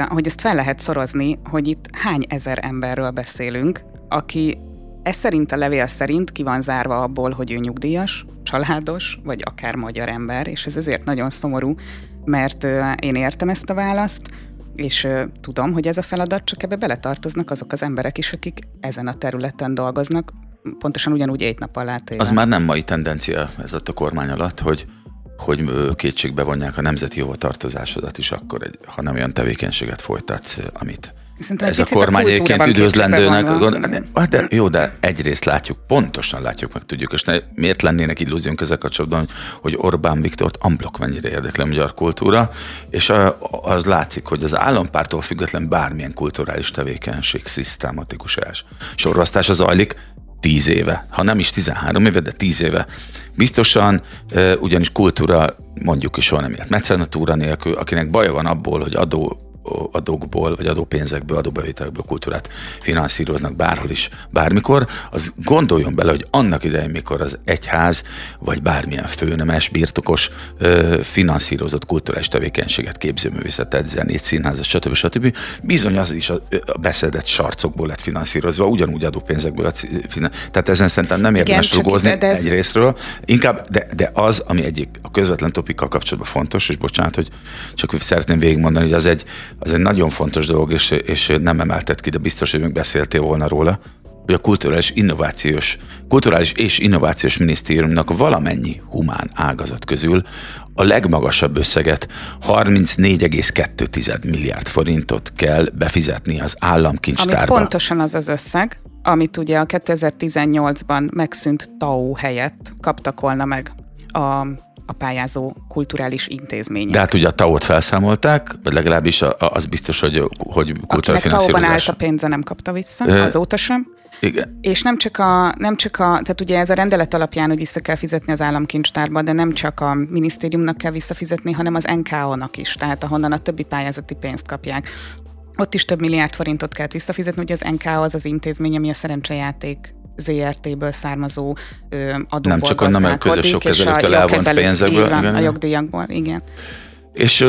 Hogy ezt fel lehet szorozni, hogy itt hány ezer emberről beszélünk, aki ez szerint a levél szerint ki van zárva abból, hogy ő nyugdíjas, családos, vagy akár magyar ember, és ez ezért nagyon szomorú, mert én értem ezt a választ, és tudom, hogy ez a feladat, csak ebbe beletartoznak azok az emberek is, akik ezen a területen dolgoznak, pontosan ugyanúgy egy nap alatt éve. Az már nem mai tendencia ez a kormány alatt, hogy hogy kétségbe vonják a nemzeti hovatartozásodat is akkor, egy, ha nem olyan tevékenységet folytatsz, amit Szerintem ez a kormány egyébként üdvözlendőnek. Hát de, jó, de egyrészt látjuk, pontosan látjuk, meg tudjuk, és ne, miért lennének illúziónk ezzel kapcsolatban, hogy Orbán Viktort amblok mennyire érdekli a magyar kultúra, és az látszik, hogy az állampártól független bármilyen kulturális tevékenység szisztematikus els. Sorvasztás az zajlik, tíz éve, ha nem is 13 éve, de tíz éve. Biztosan, ugyanis kultúra mondjuk is soha nem élt mecenatúra nélkül, akinek baja van abból, hogy adó adókból, vagy adópénzekből, adóbevételekből kultúrát finanszíroznak bárhol is, bármikor, az gondoljon bele, hogy annak idején, mikor az egyház, vagy bármilyen főnemes, birtokos ö, finanszírozott kulturális tevékenységet, képzőművészetet, zenét, színházat, stb. stb. Bizony az is a, a beszedett sarcokból lett finanszírozva, ugyanúgy adópénzekből lett Tehát ezen szerintem nem érdemes rugózni ez... egy részről. Inkább, de, de az, ami egyik a közvetlen topikkal kapcsolatban fontos, és bocsánat, hogy csak szeretném végigmondani, hogy az egy, az egy nagyon fontos dolog, és, és nem emeltet ki, de biztos, hogy még beszéltél volna róla, hogy a kulturális innovációs, kulturális és innovációs minisztériumnak valamennyi humán ágazat közül a legmagasabb összeget 34,2 milliárd forintot kell befizetni az államkincstárba. Ami pontosan az az összeg, amit ugye a 2018-ban megszűnt TAO helyett kaptak volna meg a a pályázó kulturális intézmények. De hát ugye a TAO-t felszámolták, vagy legalábbis az biztos, hogy, hogy kulturális finanszírozás. állt a pénze nem kapta vissza, Ö, azóta sem. Igen. És nem csak, a, nem csak a, tehát ugye ez a rendelet alapján, hogy vissza kell fizetni az államkincstárba, de nem csak a minisztériumnak kell visszafizetni, hanem az NKO-nak is, tehát ahonnan a többi pályázati pénzt kapják. Ott is több milliárd forintot kell visszafizetni, ugye az NKO az az intézmény, ami a szerencsejáték ZRT-ből származó adóból Nem csak onnan, mert közös sok kezelőktől elvont pénzekből. Van, igen, a jogdíjakból, igen. És,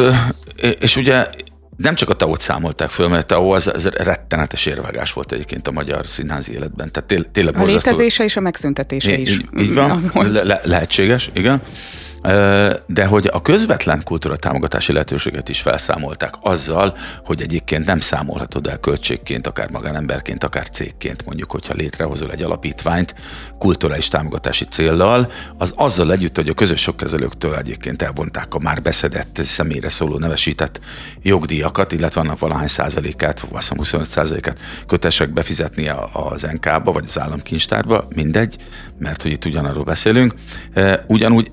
és ugye nem csak a TAO-t számolták föl, mert a TAO az, az rettenetes érvágás volt egyébként a magyar színházi életben. Tehát tényleg A létezése és a megszüntetése is. Így, így van, le, lehetséges, igen. De hogy a közvetlen kultúra támogatási lehetőséget is felszámolták azzal, hogy egyébként nem számolhatod el költségként, akár magánemberként, akár cégként, mondjuk, hogyha létrehozol egy alapítványt kulturális támogatási céllal, az azzal együtt, hogy a közös sokkezelőktől egyébként elvonták a már beszedett személyre szóló nevesített jogdíjakat, illetve annak valahány százalékát, azt hiszem 25 százalékát kötesek befizetni az NK-ba, vagy az államkincstárba, mindegy, mert hogy itt ugyanarról beszélünk. Ugyanúgy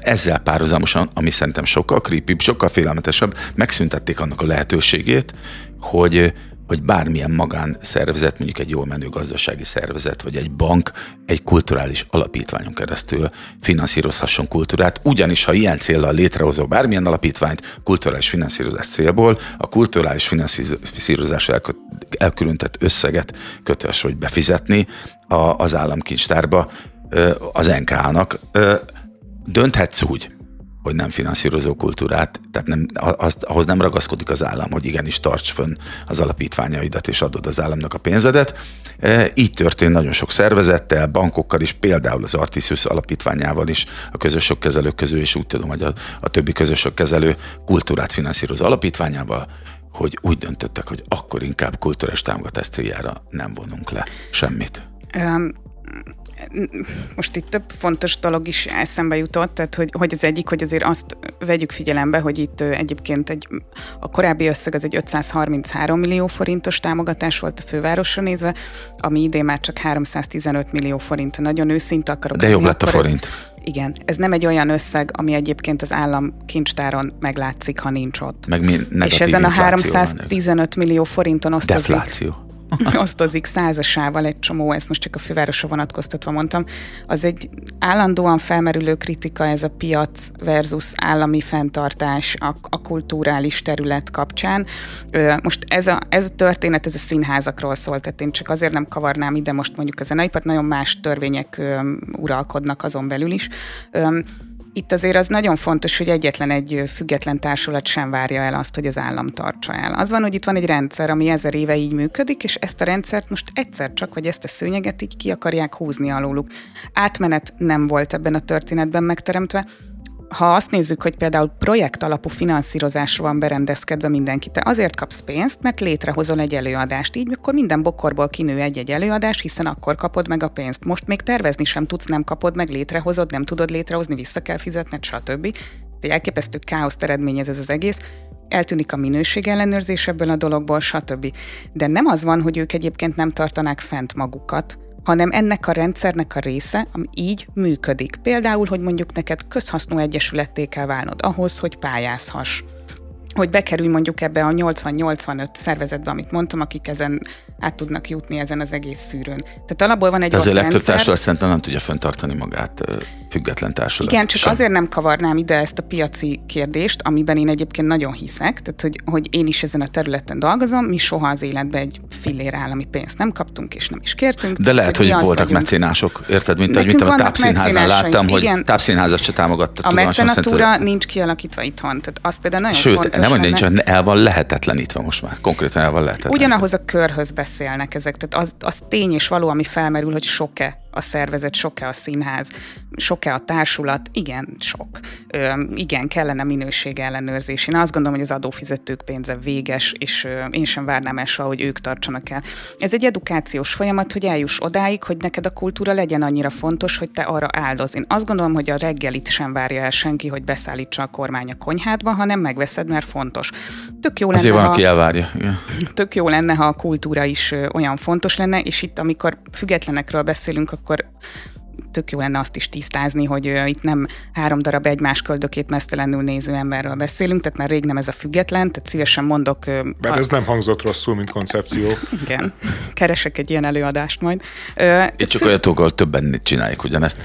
ezzel párhuzamosan, ami szerintem sokkal creepy, sokkal félelmetesebb, megszüntették annak a lehetőségét, hogy hogy bármilyen magánszervezet, mondjuk egy jól menő gazdasági szervezet, vagy egy bank egy kulturális alapítványon keresztül finanszírozhasson kultúrát, ugyanis ha ilyen célral létrehozó bármilyen alapítványt kulturális finanszírozás célból, a kulturális finanszírozás elkülönített összeget köteles, hogy befizetni az államkincstárba az NK-nak dönthetsz úgy, hogy nem finanszírozó kultúrát, tehát nem, az, ahhoz nem ragaszkodik az állam, hogy igenis tarts fönn az alapítványaidat és adod az államnak a pénzedet. E, így történt nagyon sok szervezettel, bankokkal is, például az Artisius alapítványával is, a közösök kezelők közül, és úgy tudom, hogy a, a többi közösök kezelő kultúrát finanszírozó alapítványával, hogy úgy döntöttek, hogy akkor inkább kultúrás támogatás céljára nem vonunk le semmit. Um most itt több fontos dolog is eszembe jutott, tehát hogy, hogy az egyik, hogy azért azt vegyük figyelembe, hogy itt egyébként egy, a korábbi összeg az egy 533 millió forintos támogatás volt a fővárosra nézve, ami idén már csak 315 millió forint. Nagyon őszinte akarok. De jobb lett a forint. Ez, igen, ez nem egy olyan összeg, ami egyébként az állam kincstáron meglátszik, ha nincs ott. Meg mi És ezen a 315 millió forinton osztozik. Defláció [laughs] osztozik százasával egy csomó, ezt most csak a fővárosra vonatkoztatva mondtam, az egy állandóan felmerülő kritika ez a piac versus állami fenntartás a, a kulturális terület kapcsán. Most ez a, ez a történet, ez a színházakról szól, tehát én csak azért nem kavarnám ide most mondjuk a zeneipart, nagyon más törvények uralkodnak azon belül is. Itt azért az nagyon fontos, hogy egyetlen egy független társulat sem várja el azt, hogy az állam tartsa el. Az van, hogy itt van egy rendszer, ami ezer éve így működik, és ezt a rendszert most egyszer csak, vagy ezt a szőnyeget így ki akarják húzni alóluk. Átmenet nem volt ebben a történetben megteremtve, ha azt nézzük, hogy például projekt alapú finanszírozásra van berendezkedve mindenki, te azért kapsz pénzt, mert létrehozol egy előadást. Így akkor minden bokorból kinő egy-egy előadás, hiszen akkor kapod meg a pénzt. Most még tervezni sem tudsz, nem kapod meg, létrehozod, nem tudod létrehozni, vissza kell fizetned, stb. Egy elképesztő káoszt eredményez ez az egész eltűnik a minőség ellenőrzés ebből a dologból, stb. De nem az van, hogy ők egyébként nem tartanák fent magukat, hanem ennek a rendszernek a része, ami így működik. Például, hogy mondjuk neked közhasznú egyesületté kell válnod ahhoz, hogy pályázhass hogy bekerülj mondjuk ebbe a 80-85 szervezetbe, amit mondtam, akik ezen át tudnak jutni ezen az egész szűrőn. Tehát alapból van egy De azért legtöbb társulat szerintem nem tudja fenntartani magát független társulat. Igen, csak sem. azért nem kavarnám ide ezt a piaci kérdést, amiben én egyébként nagyon hiszek, tehát hogy, hogy én is ezen a területen dolgozom, mi soha az életben egy fillér állami pénzt nem kaptunk, és nem is kértünk. De lehet, hogy, hogy voltak vagyunk. mecénások, érted, mint, hogy, mint a tápszínházán láttam, igen. hogy tápszínházat se támogatta. A mecenatúra nincs kialakítva itthon, tehát az például nagyon Sőt, fontos nem, hogy nincs, el van lehetetlenítve most már. Konkrétan el van lehetetlenítve. Ugyanahoz a körhöz beszélnek ezek, tehát az, az tény és való, ami felmerül, hogy sok-e a szervezet, sok-e a színház, sok-e a társulat, igen, sok. Ö, igen, kellene minőség ellenőrzés. Én azt gondolom, hogy az adófizetők pénze véges, és ö, én sem várnám el soha, hogy ők tartsanak el. Ez egy edukációs folyamat, hogy eljuss odáig, hogy neked a kultúra legyen annyira fontos, hogy te arra áldoz. Én azt gondolom, hogy a reggelit sem várja el senki, hogy beszállítsa a kormány a konyhádba, hanem megveszed, mert fontos. Tök jó lenne, van, ha, aki elvárja. Igen. Tök jó lenne, ha a kultúra is olyan fontos lenne, és itt, amikor függetlenekről beszélünk, akkor cuerpo. Tök jó lenne azt is tisztázni, hogy uh, itt nem három darab egymás köldökét mesztelenül néző emberről beszélünk, tehát már rég nem ez a független, tehát szívesen mondok. Uh, Mert a... ez nem hangzott rosszul, mint koncepció. [laughs] Igen, keresek egy ilyen előadást majd. Uh, Itt csak olyatokkal többen csináljuk ugyanezt.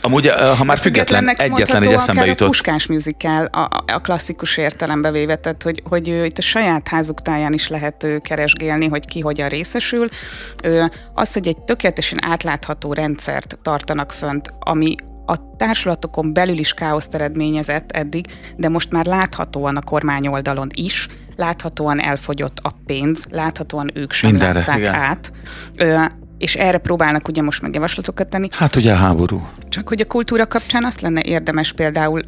Amúgy, uh, ha már független, egyetlen egy eszembe jutott. A Puskás musical a, a klasszikus értelembe véve, tehát hogy, hogy uh, itt a saját házuk táján is lehet uh, keresgélni, hogy ki hogyan részesül. Uh, az, hogy egy tökéletesen átlátható rendszert tart tartanak fönt, ami a társulatokon belül is káoszt eredményezett eddig, de most már láthatóan a kormány oldalon is, láthatóan elfogyott a pénz, láthatóan ők sem Mindenre, látták igen. át. Ö, és erre próbálnak ugye most meg javaslatokat tenni. Hát ugye a háború. Csak hogy a kultúra kapcsán azt lenne érdemes például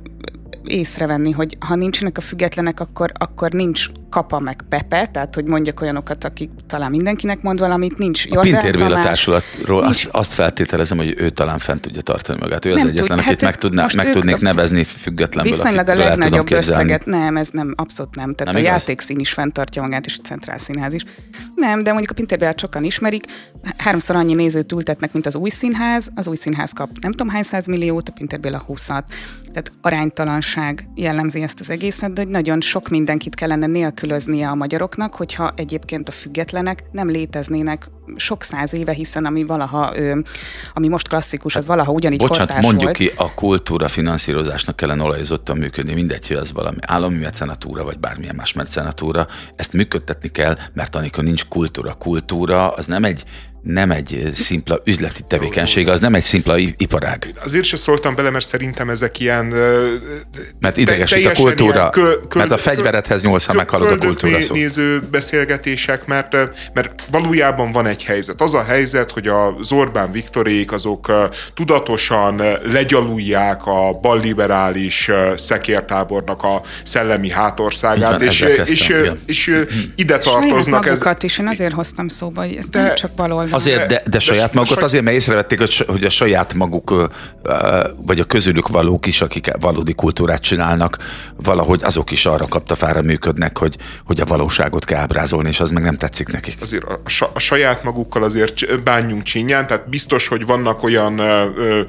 észrevenni, hogy ha nincsenek a függetlenek, akkor, akkor nincs kapa meg Pepe, tehát hogy mondjak olyanokat, akik talán mindenkinek mond valamit, nincs A Pintér Béla társulatról nincs. azt, azt feltételezem, hogy ő talán fent tudja tartani magát. Ő az nem egyetlen, tud, akit hát meg, tudná, meg tudnék nevezni függetlenből. Viszonylag a legnagyobb összeget, nem, ez nem, abszolút nem. Tehát nem a igaz? játékszín is fenntartja magát, és a centrál színház is. Nem, de mondjuk a Pintér Bélát sokan ismerik, háromszor annyi nézőt ültetnek, mint az új színház, az új színház kap nem tudom hány száz milliót, a Pintér Béla 20 Tehát aránytalanság jellemzi ezt az egészet, de hogy nagyon sok mindenkit kellene nélkülöznie a magyaroknak, hogyha egyébként a függetlenek nem léteznének sok száz éve, hiszen ami valaha, ami most klasszikus, az valaha ugyanígy Bocsánat, mondjuk volt. ki, a kultúra finanszírozásnak kellene olajozottan működni, mindegy, hogy az valami állami mecenatúra, vagy bármilyen más mecenatúra, ezt működtetni kell, mert amikor nincs kultúra, kultúra az nem egy nem egy szimpla üzleti tevékenység, az nem egy szimpla iparág. Azért se szóltam bele, mert szerintem ezek ilyen... Mert idegesít a kultúra, kö, kö, mert a fegyverethez nyúlsz, ha meghalod a kultúra szó. néző beszélgetések, mert, mert valójában van egy helyzet. Az a helyzet, hogy az Orbán Viktorék azok tudatosan legyalulják a balliberális szekértábornak a szellemi hátországát, és, és, és, és ide tartoznak. Ez, is, én azért hoztam szóba, hogy ez de, nem csak baloldal Azért, de, de saját de, magukat azért, mert észrevették, hogy, hogy a saját maguk, vagy a közülük valók is, akik valódi kultúrát csinálnak, valahogy azok is arra kaptafára működnek, hogy, hogy a valóságot kell ábrázolni, és az meg nem tetszik nekik. Azért a, a saját magukkal azért bánjunk csinyán, tehát biztos, hogy vannak olyan ö,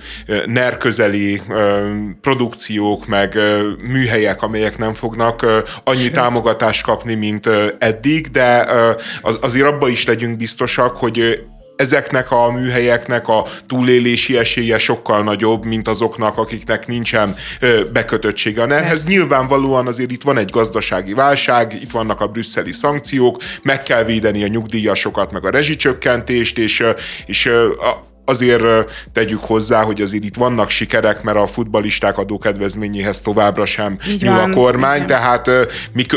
NER közeli ö, produkciók, meg ö, műhelyek, amelyek nem fognak ö, annyi Sőt. támogatást kapni, mint ö, eddig, de ö, az, azért abba is legyünk biztosak, hogy ezeknek a műhelyeknek a túlélési esélye sokkal nagyobb, mint azoknak, akiknek nincsen bekötöttsége a NER-hez. Nyilvánvalóan azért itt van egy gazdasági válság, itt vannak a brüsszeli szankciók, meg kell védeni a nyugdíjasokat, meg a rezsicsökkentést, és, és a, azért tegyük hozzá, hogy azért itt vannak sikerek, mert a futbalisták adókedvezményéhez továbbra sem Így nyúl van, a kormány, igen. tehát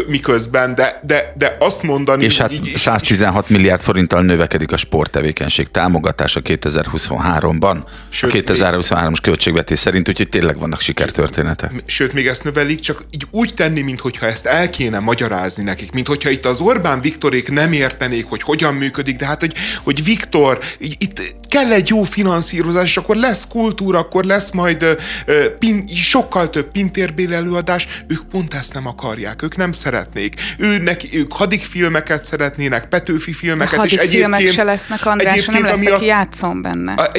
miközben, de, de, de azt mondani... És hát így, 116 milliárd forinttal növekedik a sporttevékenység támogatása 2023-ban, sőt, a 2023-as költségvetés szerint, úgyhogy tényleg vannak sikertörténetek. Sőt, még ezt növelik, csak így úgy tenni, mintha ezt el kéne magyarázni nekik, mint hogyha itt az Orbán Viktorék nem értenék, hogy hogyan működik, de hát, hogy, hogy Viktor, itt kell egy jó finanszírozás, és akkor lesz kultúra, akkor lesz majd uh, pin, sokkal több pintérbél előadás, ők pont ezt nem akarják, ők nem szeretnék. Ő, neki, ők hadik filmeket szeretnének, Petőfi filmeket, a és egyébként... filmek se lesznek, András, nem lesz, aki a, játszom benne. A,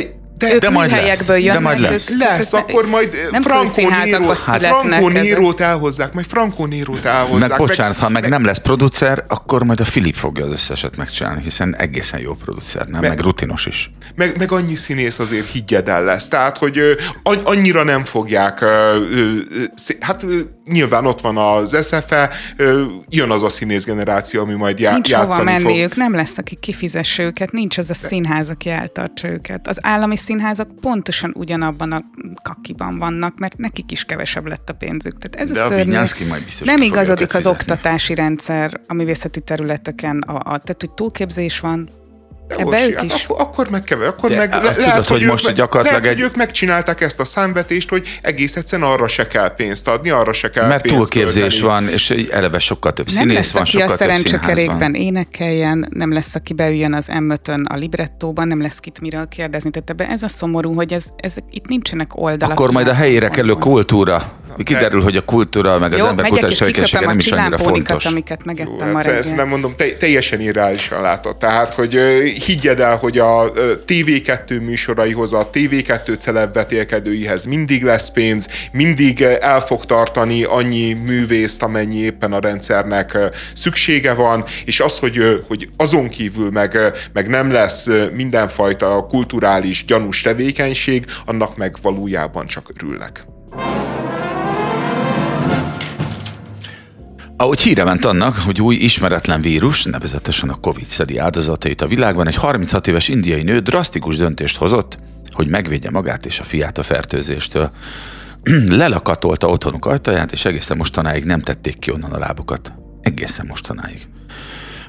de, ők de majd lesz. Jönnek, de majd lesz. Ők, lesz, akkor majd nem Franco Nérót elhozzák, majd Franco Nérót elhozzák. Meg bocsánat, meg, ha meg, meg nem lesz producer, akkor majd a Filip fogja az összeset megcsinálni, hiszen egészen jó producer, nem? Meg, meg rutinos is. Meg, meg annyi színész azért higgyed el lesz. Tehát, hogy annyira nem fogják, hát nyilván ott van az SFE, jön az a színész generáció, ami majd já, nincs játszani menni fog. ők, nem lesz, aki kifizesse őket, nincs az a színház, aki eltartsa őket. Az állami színházak pontosan ugyanabban a kakiban vannak, mert nekik is kevesebb lett a pénzük. Tehát ez De a, szörnyű. a majd biztos Nem igazodik az oktatási rendszer a művészeti területeken, a, a, tehát hogy túlképzés van, Ebbe ők is. Akkor, akkor meg kevés, akkor De meg azt lehet, tudod, hogy, hogy most meg, gyakorlatilag lehet, egy... hogy ők megcsinálták ezt a számvetést, hogy egész egyszerűen arra se kell pénzt adni, arra se kell Mert túlképzés költeni. van, és eleve sokkal több színész nem lesz, van, sokkal több szerencsekerékben énekeljen, nem lesz, aki beüljön az m a librettóban, nem lesz kit miről kérdezni. Tehát ebben ez a szomorú, hogy ez, ez, itt nincsenek oldalak. Akkor majd a helyére kerülő kultúra. Mi kiderül, hogy a kultúra, meg az ember kutatás nem is annyira fontos. amiket megettem ma Ezt nem mondom, teljesen irreálisan látod. Tehát, hogy higgyed el, hogy a TV2 műsoraihoz, a TV2 celeb vetélkedőihez mindig lesz pénz, mindig el fog tartani annyi művészt, amennyi éppen a rendszernek szüksége van, és az, hogy, hogy azon kívül meg, meg nem lesz mindenfajta kulturális gyanús tevékenység, annak meg valójában csak örülnek. Ahogy híre ment annak, hogy új ismeretlen vírus, nevezetesen a Covid szedi áldozatait a világban, egy 36 éves indiai nő drasztikus döntést hozott, hogy megvédje magát és a fiát a fertőzéstől. [clears throat] Lelakatolta otthonuk ajtaját, és egészen mostanáig nem tették ki onnan a lábukat. Egészen mostanáig.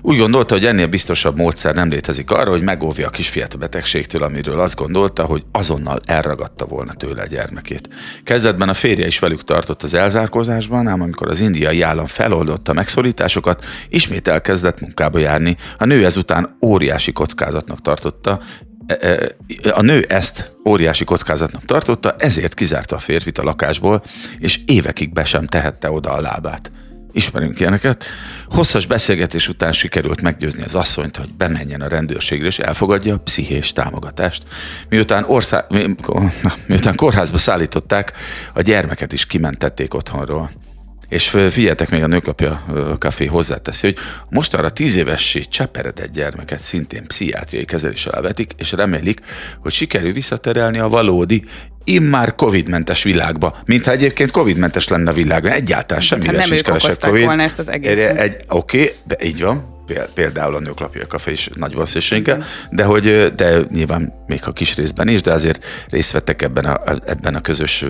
Úgy gondolta, hogy ennél biztosabb módszer nem létezik arra, hogy megóvja a kisfiát a betegségtől, amiről azt gondolta, hogy azonnal elragadta volna tőle a gyermekét. Kezdetben a férje is velük tartott az elzárkózásban, ám amikor az indiai állam feloldotta a megszorításokat, ismét elkezdett munkába járni. A nő ezután óriási kockázatnak tartotta, e, e, a nő ezt óriási kockázatnak tartotta, ezért kizárta a férfit a lakásból, és évekig be sem tehette oda a lábát. Ismerünk ilyeneket. Hosszas beszélgetés után sikerült meggyőzni az asszonyt, hogy bemenjen a rendőrségre, és elfogadja a pszichés támogatást. Miután, ország, mi, miután kórházba szállították, a gyermeket is kimentették otthonról. És figyeltek még a nőklapja kafé hozzáteszi, hogy mostanra tíz évessé cseperedett gyermeket szintén pszichiátriai kezelés alá vetik, és remélik, hogy sikerül visszaterelni a valódi, immár Covid-mentes világba, mintha egyébként Covid-mentes lenne a világ, egyáltalán semmi nem ők kevesebb Covid. volna ezt az egészet. Egy, oké, okay, így van, például a nőklapja kafé is nagy valószínűséggel, de hogy de nyilván még a kis részben is, de azért részt vettek ebben a, ebben a közös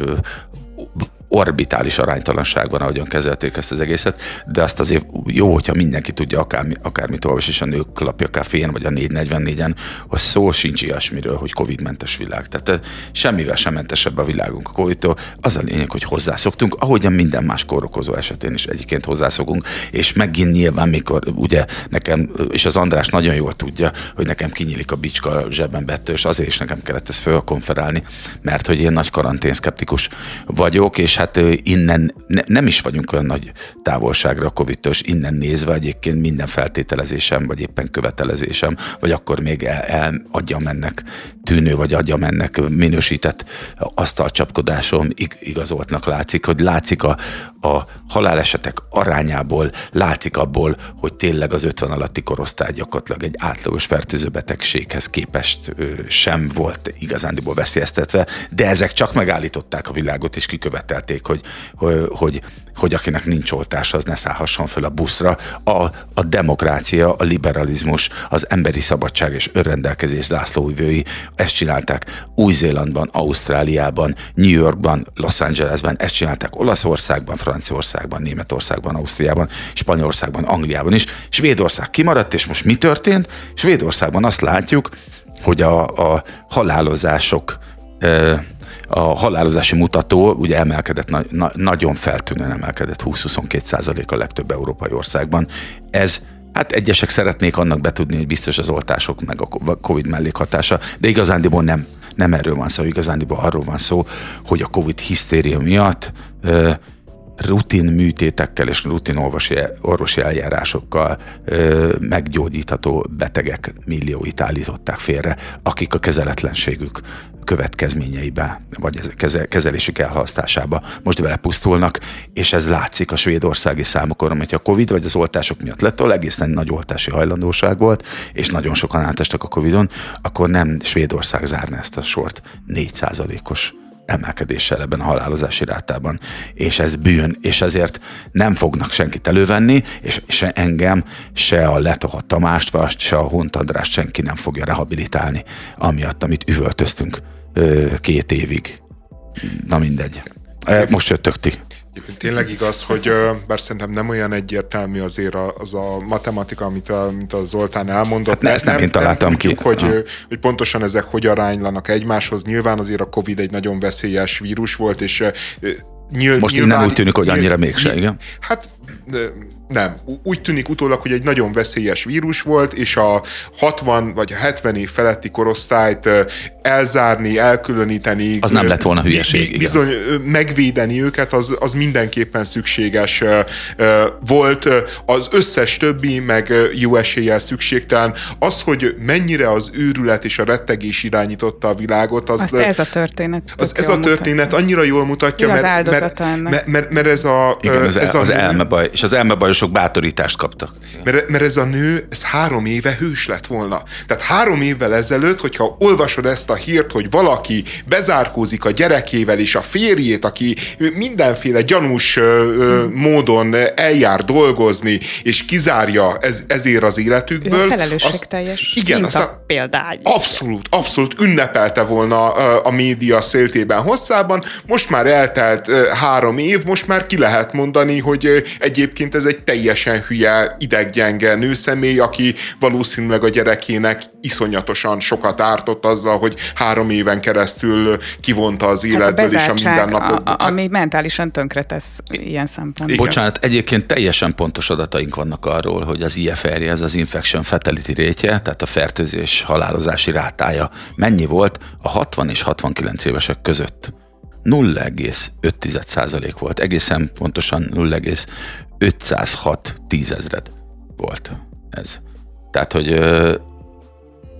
orbitális aránytalanságban, ahogyan kezelték ezt az egészet, de azt azért jó, hogyha mindenki tudja, akármi, akármit olvas, és a nők lapja kafén, vagy a 444-en, hogy szó sincs ilyesmiről, hogy Covid-mentes világ. Tehát eh, semmivel sem mentesebb a világunk a Covid-tól. Az a lényeg, hogy hozzászoktunk, ahogyan minden más kórokozó esetén is egyébként hozzászokunk, és megint nyilván, mikor ugye nekem, és az András nagyon jól tudja, hogy nekem kinyílik a bicska zsebben bettől, és azért is nekem kellett ezt fölkonferálni, mert hogy én nagy karantén szkeptikus vagyok, és hát innen ne, nem is vagyunk olyan nagy távolságra a covid innen nézve egyébként minden feltételezésem, vagy éppen követelezésem, vagy akkor még el, el adja mennek tűnő, vagy adja mennek minősített asztalcsapkodásom igazoltnak látszik, hogy látszik a, a halálesetek arányából, látszik abból, hogy tényleg az 50 alatti korosztály gyakorlatilag egy átlagos fertőző betegséghez képest sem volt igazándiból veszélyeztetve, de ezek csak megállították a világot, és kikövetelték, hogy, hogy, hogy, hogy akinek nincs oltás, az ne szállhasson föl a buszra. A, a demokrácia, a liberalizmus, az emberi szabadság és önrendelkezés zászlóvivői ezt csinálták Új-Zélandban, Ausztráliában, New Yorkban, Los Angelesben, ezt csinálták Olaszországban, Németországban, Ausztriában, Spanyolországban, Angliában is. Svédország kimaradt, és most mi történt? Svédországban azt látjuk, hogy a, a halálozások a halálozási mutató ugye emelkedett, na, na, nagyon feltűnően emelkedett, 20-22 százalék a legtöbb európai országban. Ez Hát egyesek szeretnék annak betudni, hogy biztos az oltások meg a Covid mellékhatása, de igazándiból nem, nem erről van szó, igazándiból arról van szó, hogy a Covid hisztéria miatt rutin műtétekkel és rutin orvosi, orvosi eljárásokkal ö, meggyógyítható betegek millióit állították félre, akik a kezeletlenségük következményeibe, vagy keze, kezelésük elhasztásába most belepusztulnak, és ez látszik a svédországi számokon, hogy a Covid vagy az oltások miatt lett, ahol egészen nagy oltási hajlandóság volt, és nagyon sokan átestek a Covidon, akkor nem Svédország zárna ezt a sort 4%-os emelkedéssel ebben a halálozási rátában. És ez bűn, és ezért nem fognak senkit elővenni, és se engem, se a Letoha Tamást, vagy se a Hunt András senki nem fogja rehabilitálni, amiatt, amit üvöltöztünk két évig. Na mindegy. Most jöttök ti. Egyébként tényleg igaz, hogy bár szerintem nem olyan egyértelmű azért az a matematika, amit, a, amit a Zoltán elmondott. Hát ne, ezt nem, nem én találtam nem tudjuk, ki. Hogy, hogy pontosan ezek hogy aránylanak egymáshoz. Nyilván azért a Covid egy nagyon veszélyes vírus volt, és nyilv, Most nyilván, nem úgy tűnik, hogy annyira mégse, igen? Hát nem. Úgy tűnik utólag, hogy egy nagyon veszélyes vírus volt, és a 60 vagy a 70 év feletti korosztályt elzárni, elkülöníteni. Az nem lett volna hülyeség. Bizony, igen. megvédeni őket, az, az mindenképpen szükséges volt. Az összes többi, meg jó eséllyel szükségtelen. Az, hogy mennyire az őrület és a rettegés irányította a világot, az... Azt ez a történet. Az, ez a történet mutatja. annyira jól mutatja, mert, mert, mert, mert, mert ez a... Igen, ez, ez a, az elmebaj, és az elmebajosok bátorítást kaptak. Mert, mert ez a nő, ez három éve hős lett volna. Tehát három évvel ezelőtt, hogyha olvasod ezt a hírt, hogy valaki bezárkózik a gyerekével és a férjét, aki mindenféle gyanús hmm. módon eljár dolgozni, és kizárja ez, ezért az életükből. Ő felelősségteljes. Igen, azt a, példány. Abszolút, abszolút ünnepelte volna a média széltében hosszában. Most már eltelt három év, most már ki lehet mondani, hogy egyébként ez egy teljesen hülye, ideggyenge nőszemély, aki valószínűleg a gyerekének iszonyatosan sokat ártott azzal, hogy három éven keresztül kivonta az életből hát a és a mindennapok. A, ami mentálisan tönkretesz ilyen szempontból. Bocsánat, egyébként teljesen pontos adataink vannak arról, hogy az IFR, ez az Infection Fatality rétje, tehát a fertőzés halálozási rátája mennyi volt a 60 és 69 évesek között. 0,5 volt, egészen pontosan 0,506 tízezred volt ez. Tehát, hogy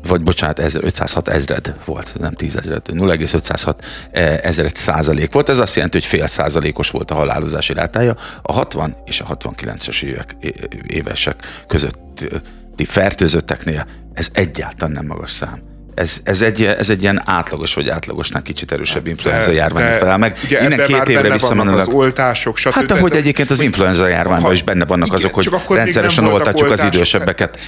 vagy bocsánat, 506 ezred volt, nem 10 ezred, 0,506 ezred százalék volt. Ez azt jelenti, hogy fél százalékos volt a halálozási rátája. A 60 és a 69-es évek, évesek közötti fertőzötteknél ez egyáltalán nem magas szám ez, ez, egy, ez egy ilyen átlagos vagy átlagosnál kicsit erősebb influenza járvány felel meg. Ugye Innen két évre visszamenőleg. az oltások, stb. Hát ahogy de, egyébként az influenza járványban is benne vannak igen, azok, hogy rendszeresen oltatjuk az idősebbeket.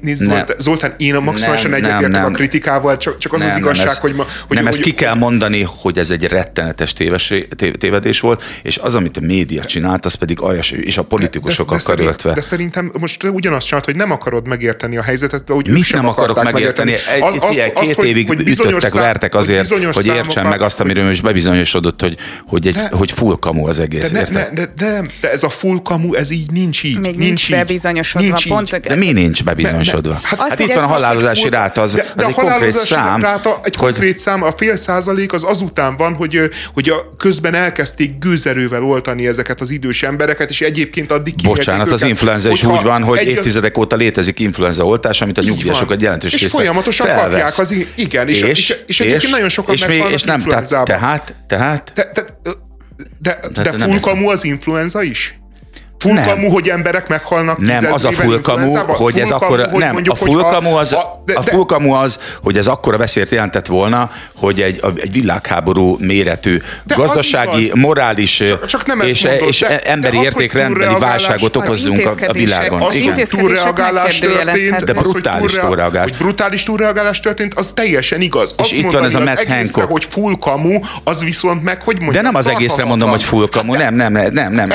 Nézd, ne, Zoltán, én a maximálisan egyetértek a kritikával, csak, csak az nem, az igazság, nem, ez, hogy, ma, hogy... Nem, ezt ki kell mondani, hogy ez egy rettenetes tévedés volt, és az, amit a média csinált, az pedig aljas, és a politikusokkal karöltve. De szerintem most ugyanazt csinált, hogy nem akarod megérteni a helyzetet, hogy Mit nem akarok megérteni? Két hogy, évig hogy ütöttek, szám, vertek azért, hogy, hogy értsen meg azt, amiről most bebizonyosodott, hogy, hogy, egy, ne, hogy full kamu az egész. De, ne, ne, de, nem, de ez a full kamu, ez így nincs így. Még nincs, nincs bebizonyosodva. Nincs pont, hogy... De mi nincs bebizonyosodva? Ne, ne. Hát, hát itt van a halálozási ráta, az, de, de az egy konkrét szám. Ráta, egy hogy... konkrét szám, a fél százalék az azután van, hogy, hogy a közben elkezdték gőzerővel oltani ezeket az idős embereket, és egyébként addig Bocsánat, az influenza is úgy van, hogy évtizedek óta létezik influenza oltás, amit a nyugdíjasokat jelentős És folyamatosan kapják az igen, és, és, és, és egyébként és, nagyon sokan és, meghalnak és nem, tehát, tehát, tehát, de, de, de, de, de full kamu az influenza is? Fullkamu, hogy emberek meghalnak Nem, az a fullkamu, hogy ez akkor nem, mondjuk, a fullkamu az, a, de, a az, hogy ez akkora veszélyt jelentett volna, hogy egy, egy világháború méretű de gazdasági, morális csak, csak nem és, mondod, és de, emberi de értékrendbeli válságot okozzunk a, a világon. Az, Igen. hogy túlreagálás történt, de brutális túlreagálás. Hogy brutális túlreagálás történt, az teljesen igaz. És itt van ez a Matt Hancock. hogy fullkamu, az viszont meg, hogy mondjam, De nem az egészre mondom, hogy fullkamu, nem, nem, nem, nem, nem,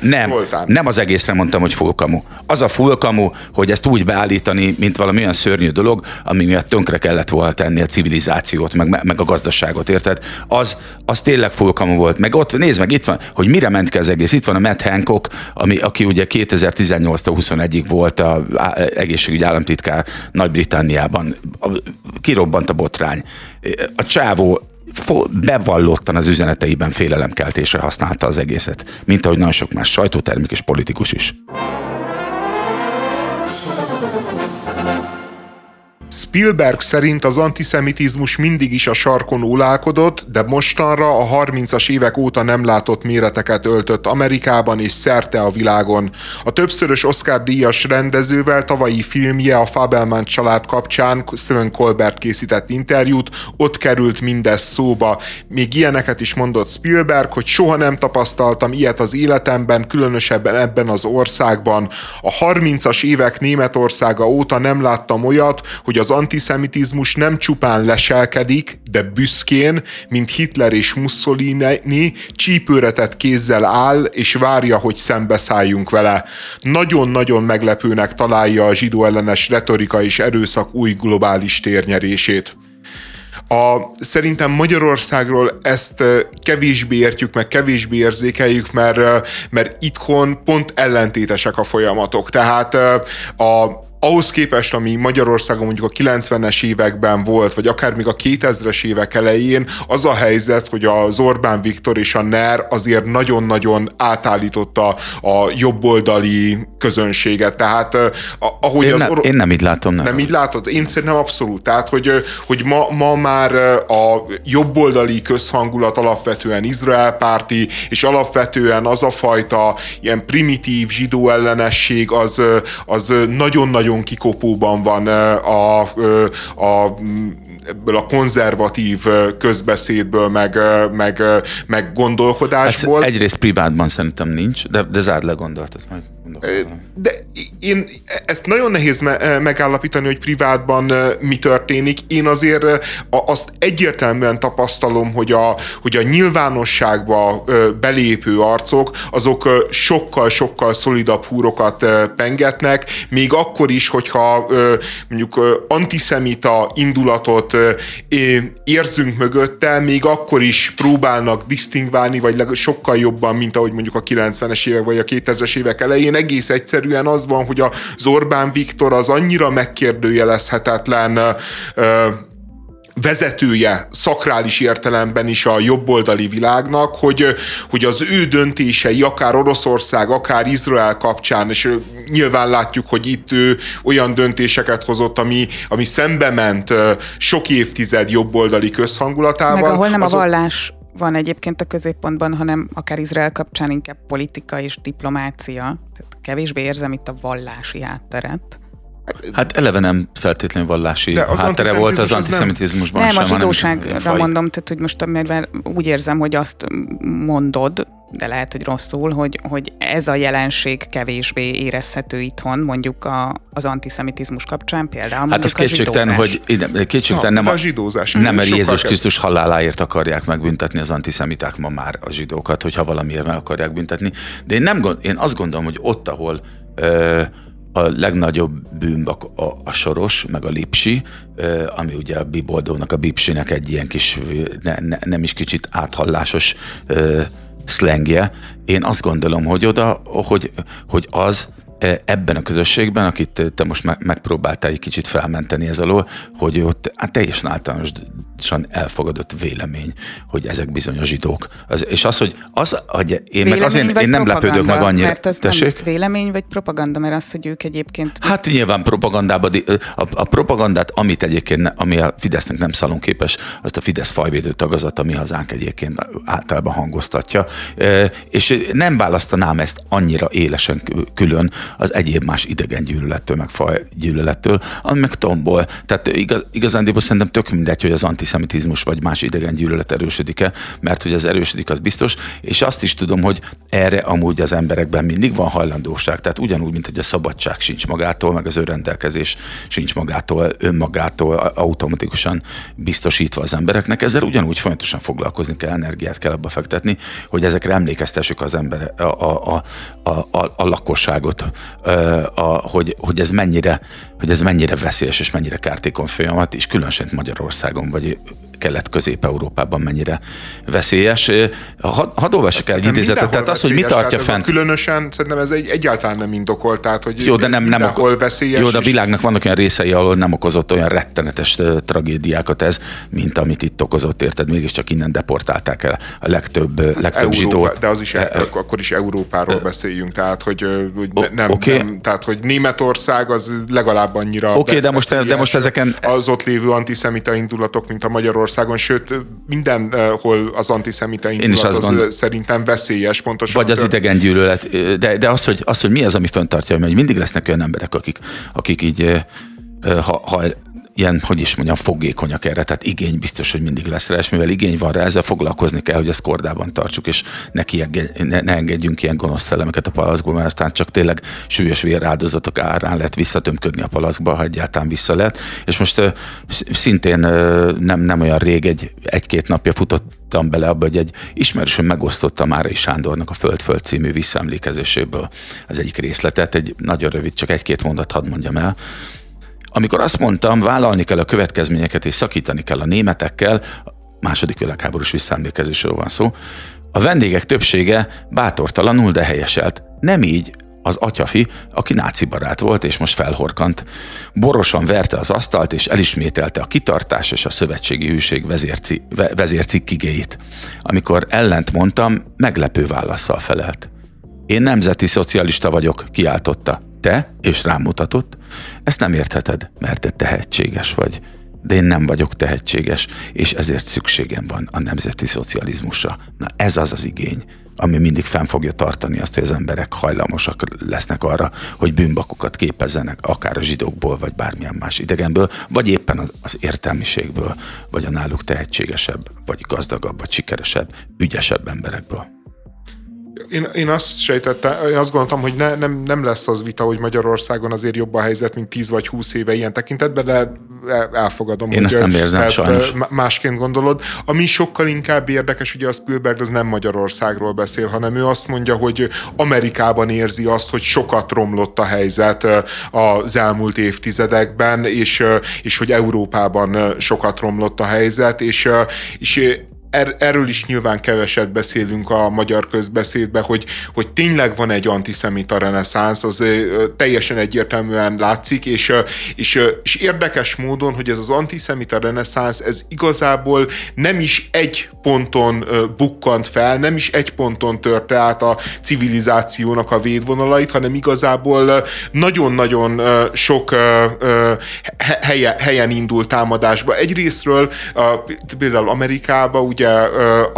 nem, nem, Zoltán. nem az egészre mondtam, hogy fullkamu. Az a fullkamu, hogy ezt úgy beállítani, mint valami olyan szörnyű dolog, ami miatt tönkre kellett volna tenni a civilizációt, meg, meg a gazdaságot, érted? Az, az tényleg fullkamu volt. Meg ott, nézd meg, itt van, hogy mire ment ki az egész. Itt van a Matt Hancock, ami, aki ugye 2018-21-ig volt a egészségügyi államtitkár Nagy-Britanniában. Kirobbant a botrány. A csávó bevallottan az üzeneteiben félelemkeltésre használta az egészet, mint ahogy nagyon sok más sajtótermék és politikus is. Spielberg szerint az antiszemitizmus mindig is a sarkon ólálkodott, de mostanra a 30-as évek óta nem látott méreteket öltött Amerikában és szerte a világon. A többszörös Oscar-díjas rendezővel tavalyi filmje a Fabelman család kapcsán Stephen Colbert készített interjút, ott került mindez szóba. Még ilyeneket is mondott Spielberg, hogy soha nem tapasztaltam ilyet az életemben, különösebben ebben az országban. A 30-as évek Németországa óta nem láttam olyat, hogy az antiszemitizmus nem csupán leselkedik, de büszkén, mint Hitler és Mussolini csípőretett kézzel áll, és várja, hogy szembeszálljunk vele. Nagyon-nagyon meglepőnek találja a zsidó ellenes retorika és erőszak új globális térnyerését. A, szerintem Magyarországról ezt kevésbé értjük, meg kevésbé érzékeljük, mert, mert itthon pont ellentétesek a folyamatok. Tehát a, ahhoz képest, ami Magyarországon mondjuk a 90-es években volt, vagy akár még a 2000-es évek elején, az a helyzet, hogy az Orbán Viktor és a NER azért nagyon-nagyon átállította a jobboldali közönséget. Tehát ahogy én, az... Ne, or- én nem így látom. Nem, nem így látod? Én szerintem abszolút. Tehát, hogy, hogy ma, ma már a jobboldali közhangulat alapvetően Izrael párti, és alapvetően az a fajta ilyen primitív zsidó ellenesség az, az nagyon-nagyon nagyon kikopóban van a, a ebből a konzervatív közbeszédből, meg, meg, meg gondolkodásból. Ez egyrészt privátban szerintem nincs, de, de zárd le gondolatot majd. De én ezt nagyon nehéz me- megállapítani, hogy privátban mi történik. Én azért azt egyértelműen tapasztalom, hogy a, hogy a nyilvánosságba belépő arcok, azok sokkal-sokkal szolidabb húrokat pengetnek, még akkor is, hogyha mondjuk antiszemita indulatot érzünk mögötte, még akkor is próbálnak disztingválni, vagy sokkal jobban, mint ahogy mondjuk a 90-es évek vagy a 2000-es évek elején. Egész egyszerűen az van, hogy az Orbán Viktor az annyira megkérdőjelezhetetlen vezetője szakrális értelemben is a jobboldali világnak, hogy, hogy az ő döntései, akár Oroszország, akár Izrael kapcsán, és nyilván látjuk, hogy itt ő olyan döntéseket hozott, ami, ami szembe ment sok évtized jobboldali közhangulatával. Meg ahol nem azok... a vallás van egyébként a középpontban, hanem akár Izrael kapcsán inkább politika és diplomácia. Tehát kevésbé érzem itt a vallási hátteret. Hát eleve nem feltétlenül vallási De az háttere volt az antiszemitizmusban nem, sem. Nem, a zsidóságra mondom, tehát hogy most amivel úgy érzem, hogy azt mondod, de lehet, hogy rosszul, hogy, hogy ez a jelenség kevésbé érezhető itthon, mondjuk a, az antiszemitizmus kapcsán például. Hát az kétségtelen, hogy kétségtelen nem, a, a zsidózás. nem mert Jézus Krisztus haláláért akarják megbüntetni az antiszemiták ma már a zsidókat, hogyha valamiért meg akarják büntetni. De én, nem, én azt gondolom, hogy ott, ahol ö, a legnagyobb bűn a, a, a soros, meg a lipsi, ami ugye a biboldónak, a bipsinek egy ilyen kis, ne, ne, nem is kicsit áthallásos szlengje. Én azt gondolom, hogy oda, hogy, hogy az E, ebben a közösségben, akit te most megpróbáltál egy kicsit felmenteni ez alól, hogy ott hát teljesen általánosan elfogadott vélemény, hogy ezek bizony a zsidók. Az, és az, hogy az, hogy én vélemény meg azért én nem lepődök meg annyira. Mert az Tessék? nem vélemény vagy propaganda, mert az, hogy ők egyébként... Hát nyilván propagandában, a, a propagandát, amit egyébként, ami a Fidesznek nem szalonképes, azt a Fidesz fajvédő tagozat, ami hazánk egyébként általában hangoztatja. És nem választanám ezt annyira élesen külön, az egyéb más idegen gyűlölettől, meg faj gyűlölettől, ami meg tombol. Tehát igaz, igazándiból szerintem tök mindegy, hogy az antiszemitizmus vagy más idegen gyűlölet erősödik-e, mert hogy az erősödik, az biztos, és azt is tudom, hogy erre amúgy az emberekben mindig van hajlandóság, tehát ugyanúgy, mint hogy a szabadság sincs magától, meg az önrendelkezés sincs magától, önmagától automatikusan biztosítva az embereknek, ezzel ugyanúgy folyamatosan foglalkozni kell, energiát kell abba fektetni, hogy ezekre emlékeztessük az ember, a, a, a, a, a lakosságot, a, hogy, hogy, ez mennyire, hogy ez mennyire veszélyes és mennyire kártékony folyamat, és különösen Magyarországon, vagy kelet-közép-európában mennyire veszélyes. Hadd had olvassak el egy idézetet, tehát az, hogy mi tartja fent. Különösen szerintem ez egy, egyáltalán nem indokolt, tehát hogy jó, de nem, nem ok- veszélyes. Jó, de a világnak vannak olyan részei, ahol nem okozott olyan rettenetes tragédiákat ez, mint amit itt okozott, érted? Mégiscsak innen deportálták el a legtöbb, hát legtöbb Európa, zsidót. De az is, e, akkor is Európáról beszéljünk, tehát hogy, hogy nem, okay. nem, tehát hogy Németország az legalább annyira Oké, okay, de most, de most ezeken... Az ott lévő antiszemita indulatok, mint a Magyarországon, sőt mindenhol az antiszemita indulat az gond... szerintem veszélyes, pontosan. Vagy az idegen gyűlölet, de, de az, hogy, az, hogy mi az, ami föntartja, hogy mindig lesznek olyan emberek, akik, akik így ha, ha ilyen, hogy is mondjam, fogékonyak erre, tehát igény biztos, hogy mindig lesz rá, és mivel igény van rá, ezzel foglalkozni kell, hogy ezt kordában tartsuk, és ne, ne, ne engedjünk ilyen gonosz szellemeket a palaszkból, mert aztán csak tényleg súlyos véráldozatok árán lehet visszatömködni a palaszkba, ha egyáltalán vissza lehet. És most uh, szintén uh, nem, nem olyan rég, egy, egy-két napja futott bele abba, hogy egy ismerősöm megosztotta Márai Sándornak a Föld Föld című visszaemlékezéséből az egyik részletet, egy nagyon rövid, csak egy-két mondat hadd mondjam el. Amikor azt mondtam, vállalni kell a következményeket és szakítani kell a németekkel, második világháborús visszaemlékezésről van szó, a vendégek többsége bátortalanul, de helyeselt. Nem így, az atyafi, aki náci barát volt, és most felhorkant. Borosan verte az asztalt, és elismételte a kitartás és a szövetségi hűség vezérci, vezércikkigéit. Amikor ellent mondtam, meglepő válaszsal felelt. Én nemzeti szocialista vagyok, kiáltotta. Te, és rám mutatott, ezt nem értheted, mert te tehetséges vagy. De én nem vagyok tehetséges, és ezért szükségem van a nemzeti szocializmusra. Na ez az az igény, ami mindig fenn fogja tartani azt, hogy az emberek hajlamosak lesznek arra, hogy bűnbakokat képezzenek, akár a zsidókból, vagy bármilyen más idegenből, vagy éppen az értelmiségből, vagy a náluk tehetségesebb, vagy gazdagabb, vagy sikeresebb, ügyesebb emberekből. Én, én azt sejtettem, én azt gondoltam, hogy ne, nem, nem lesz az vita, hogy Magyarországon azért jobb a helyzet, mint 10 vagy 20 éve ilyen tekintetben, de elfogadom, én hogy ezt nem érzem, ezt sajnos. másként gondolod. Ami sokkal inkább érdekes, ugye a Spielberg az nem Magyarországról beszél, hanem ő azt mondja, hogy Amerikában érzi azt, hogy sokat romlott a helyzet az elmúlt évtizedekben, és, és hogy Európában sokat romlott a helyzet, és, és er, erről is nyilván keveset beszélünk a magyar közbeszédben, hogy, hogy tényleg van egy antiszemita reneszánsz, az teljesen egyértelműen látszik, és, és, és érdekes módon, hogy ez az antiszemita reneszánsz, ez igazából nem is egy ponton bukkant fel, nem is egy ponton törte át a civilizációnak a védvonalait, hanem igazából nagyon-nagyon sok helye, helyen indult támadásba. Egyrésztről például Amerikában ugye ugye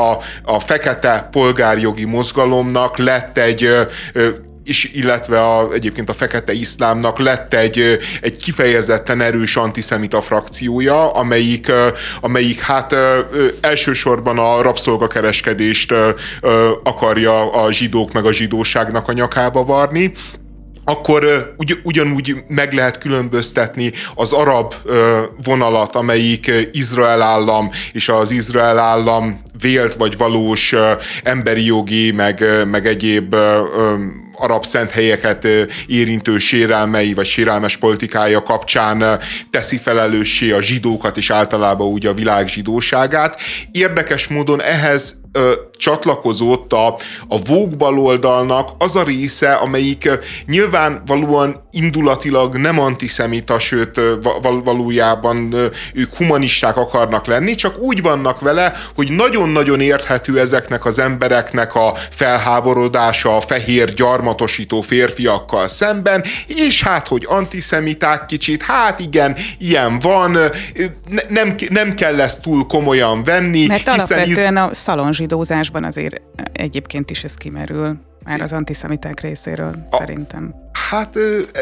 a, a fekete polgárjogi mozgalomnak lett egy és illetve a, egyébként a fekete iszlámnak lett egy, egy kifejezetten erős antiszemita frakciója, amelyik, amelyik hát elsősorban a rabszolgakereskedést akarja a zsidók meg a zsidóságnak a nyakába varni akkor ugy, ugyanúgy meg lehet különböztetni az arab vonalat, amelyik Izrael állam és az Izrael állam vélt vagy valós emberi jogi, meg, meg egyéb arab szent helyeket érintő sérelmei vagy sérelmes politikája kapcsán teszi felelőssé a zsidókat és általában úgy a világ zsidóságát. Érdekes módon ehhez csatlakozott a, a Vogue baloldalnak az a része, amelyik nyilvánvalóan indulatilag nem antiszemita, sőt val, valójában ők humanisták akarnak lenni, csak úgy vannak vele, hogy nagyon-nagyon érthető ezeknek az embereknek a felháborodása a fehér gyarmatosító férfiakkal szemben, és hát, hogy antiszemiták kicsit, hát igen, ilyen van, ne, nem, nem kell ezt túl komolyan venni. Mert alapvetően a szalonzsi zsidózásban azért egyébként is ez kimerül, már az antiszemiták részéről, a, szerintem. Hát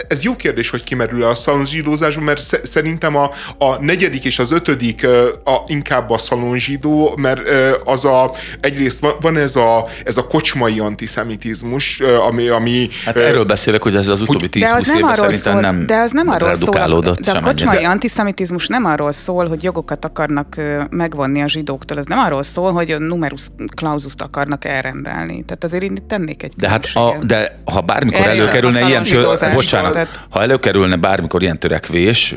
ez jó kérdés, hogy kimerül a szalonzsidózásban, mert szerintem a, a negyedik és az ötödik a, inkább a szalonzsidó, mert az a, egyrészt van, ez, a, ez a kocsmai antiszemitizmus, ami... ami hát erről beszélek, hogy ez az utóbbi 10-20 évben szerintem szól, nem De az nem arról szól, de a kocsmai de... antiszemitizmus nem arról szól, hogy jogokat akarnak megvonni a zsidóktól, ez nem arról szól, hogy a numerus clausust akarnak elrendelni. Tehát azért én tennék egy De hát a, de ha bármikor előkerülne ilyen kö, bocsánat, ha előkerülne bármikor ilyen törekvés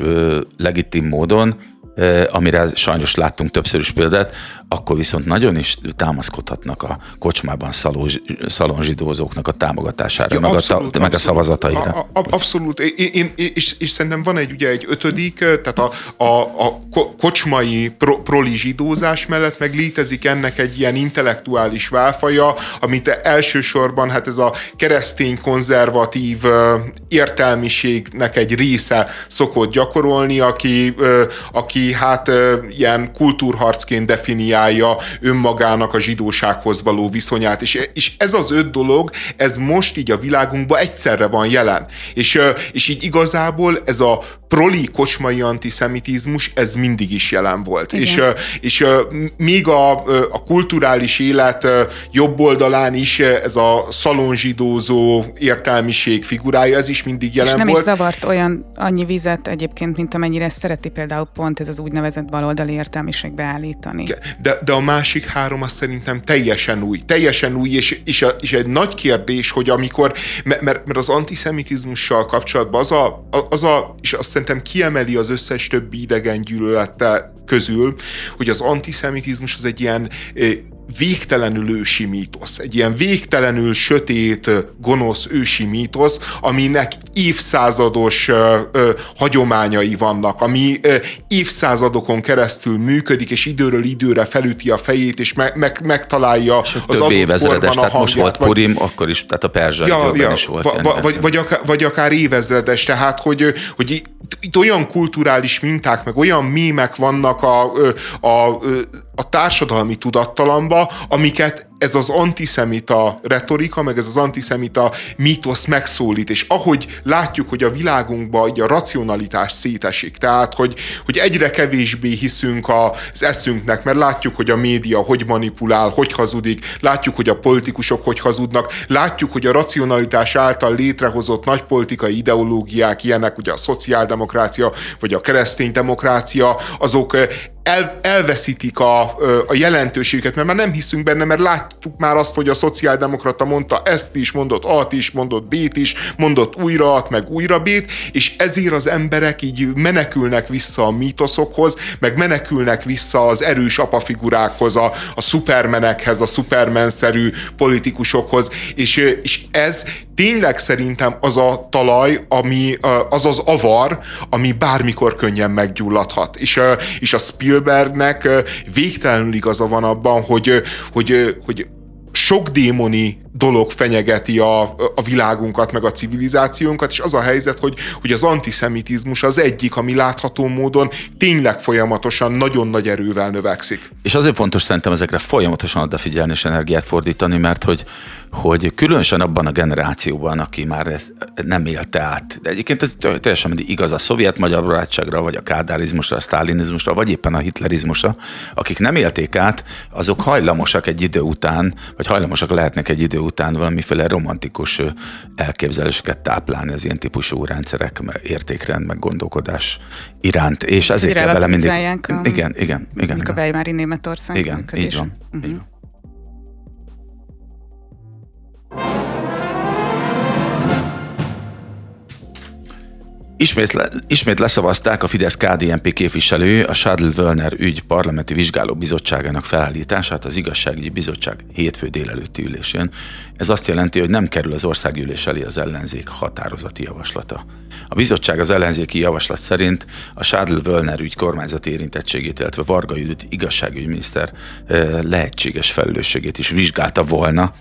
legitim módon, amire sajnos láttunk többször is példát, akkor viszont nagyon is támaszkodhatnak a kocsmában szalonzsidózóknak a támogatására, ja, meg, abszolút, a, meg a szavazataira. A, a, abszolút, én, én, és, és szerintem van egy, ugye egy ötödik, tehát a, a, a kocsmai pro, proli zsidózás mellett meg létezik ennek egy ilyen intellektuális válfaja, amit elsősorban hát ez a keresztény konzervatív értelmiségnek egy része szokott gyakorolni, aki, aki hát ilyen kultúrharcként definiálja önmagának a zsidósághoz való viszonyát, és, és ez az öt dolog, ez most így a világunkban egyszerre van jelen. És, és így igazából ez a proli kocsmai antiszemitizmus, ez mindig is jelen volt. És, és még a, a kulturális élet jobb oldalán is ez a szalonzsidózó értelmiség figurája, ez is mindig jelen és nem volt. is zavart olyan annyi vizet egyébként, mint amennyire szereti például pont ez az úgynevezett baloldali értelmiségbe állítani. De, de a másik három az szerintem teljesen új. Teljesen új, és, és, a, és egy nagy kérdés, hogy amikor, mert, mert az antiszemitizmussal kapcsolatban az a, az a, és azt szerintem kiemeli az összes többi idegen gyűlölete közül, hogy az antiszemitizmus az egy ilyen végtelenül ősi mítosz, egy ilyen végtelenül sötét, gonosz ősi mítosz, aminek évszázados ö, ö, hagyományai vannak, ami ö, évszázadokon keresztül működik, és időről időre felüti a fejét, és me, meg, megtalálja és az adott évezredes, tehát hangját, most volt vagy, Purim, akkor is, tehát a perzsa ja, ja, is volt. Va, vagy, vagy, akár, vagy akár évezredes, tehát hogy, hogy itt olyan kulturális minták, meg olyan mémek vannak a, a, a, a társadalmi tudattalamba, amiket ez az antiszemita retorika, meg ez az antiszemita mítosz megszólít, és ahogy látjuk, hogy a világunkban a racionalitás szétesik, tehát hogy, hogy egyre kevésbé hiszünk az eszünknek, mert látjuk, hogy a média hogy manipulál, hogy hazudik, látjuk, hogy a politikusok hogy hazudnak, látjuk, hogy a racionalitás által létrehozott nagy politikai ideológiák, ilyenek ugye a szociáldemokrácia, vagy a keresztény demokrácia, azok el, elveszítik a, a jelentőséget, mert már nem hiszünk benne, mert láttuk már azt, hogy a szociáldemokrata mondta ezt is, mondott A-t is, mondott B-t is, mondott újra A-t, meg újra B-t, és ezért az emberek így menekülnek vissza a mítoszokhoz, meg menekülnek vissza az erős apafigurákhoz, a, a szupermenekhez, a szupermenszerű politikusokhoz, és, és ez tényleg szerintem az a talaj, ami, az az avar, ami bármikor könnyen meggyulladhat. És, és a Spielbergnek végtelenül igaza van abban, hogy, hogy, hogy sok démoni dolog fenyegeti a, a világunkat, meg a civilizációnkat, és az a helyzet, hogy, hogy az antiszemitizmus az egyik, ami látható módon tényleg folyamatosan nagyon nagy erővel növekszik. És azért fontos szerintem ezekre folyamatosan odafigyelni és energiát fordítani, mert hogy, hogy különösen abban a generációban, aki már ezt nem élte át, de egyébként ez teljesen igaz a szovjet magyar barátságra, vagy a kádárizmusra, a sztálinizmusra, vagy éppen a hitlerizmusra, akik nem élték át, azok hajlamosak egy idő után, vagy hajlamosak lehetnek egy idő után valamiféle romantikus elképzeléseket táplálni az ilyen típusú rendszerek, értékrend, meg gondolkodás iránt. És ezért kell vele mindig... A, igen, igen, igen. A Weimári Németország Igen, így van. Uh-huh. Így van. Ismét, le, ismét leszavazták a fidesz KDNP képviselő a Schadl Wölner ügy parlamenti vizsgálóbizottságának felállítását az igazságügyi bizottság hétfő délelőtti ülésén. Ez azt jelenti, hogy nem kerül az országgyűlés elé az ellenzék határozati javaslata. A bizottság az ellenzéki javaslat szerint a Schadl Wölner ügy kormányzati érintettségét, illetve Varga Judit igazságügyminiszter lehetséges felelősségét is vizsgálta volna.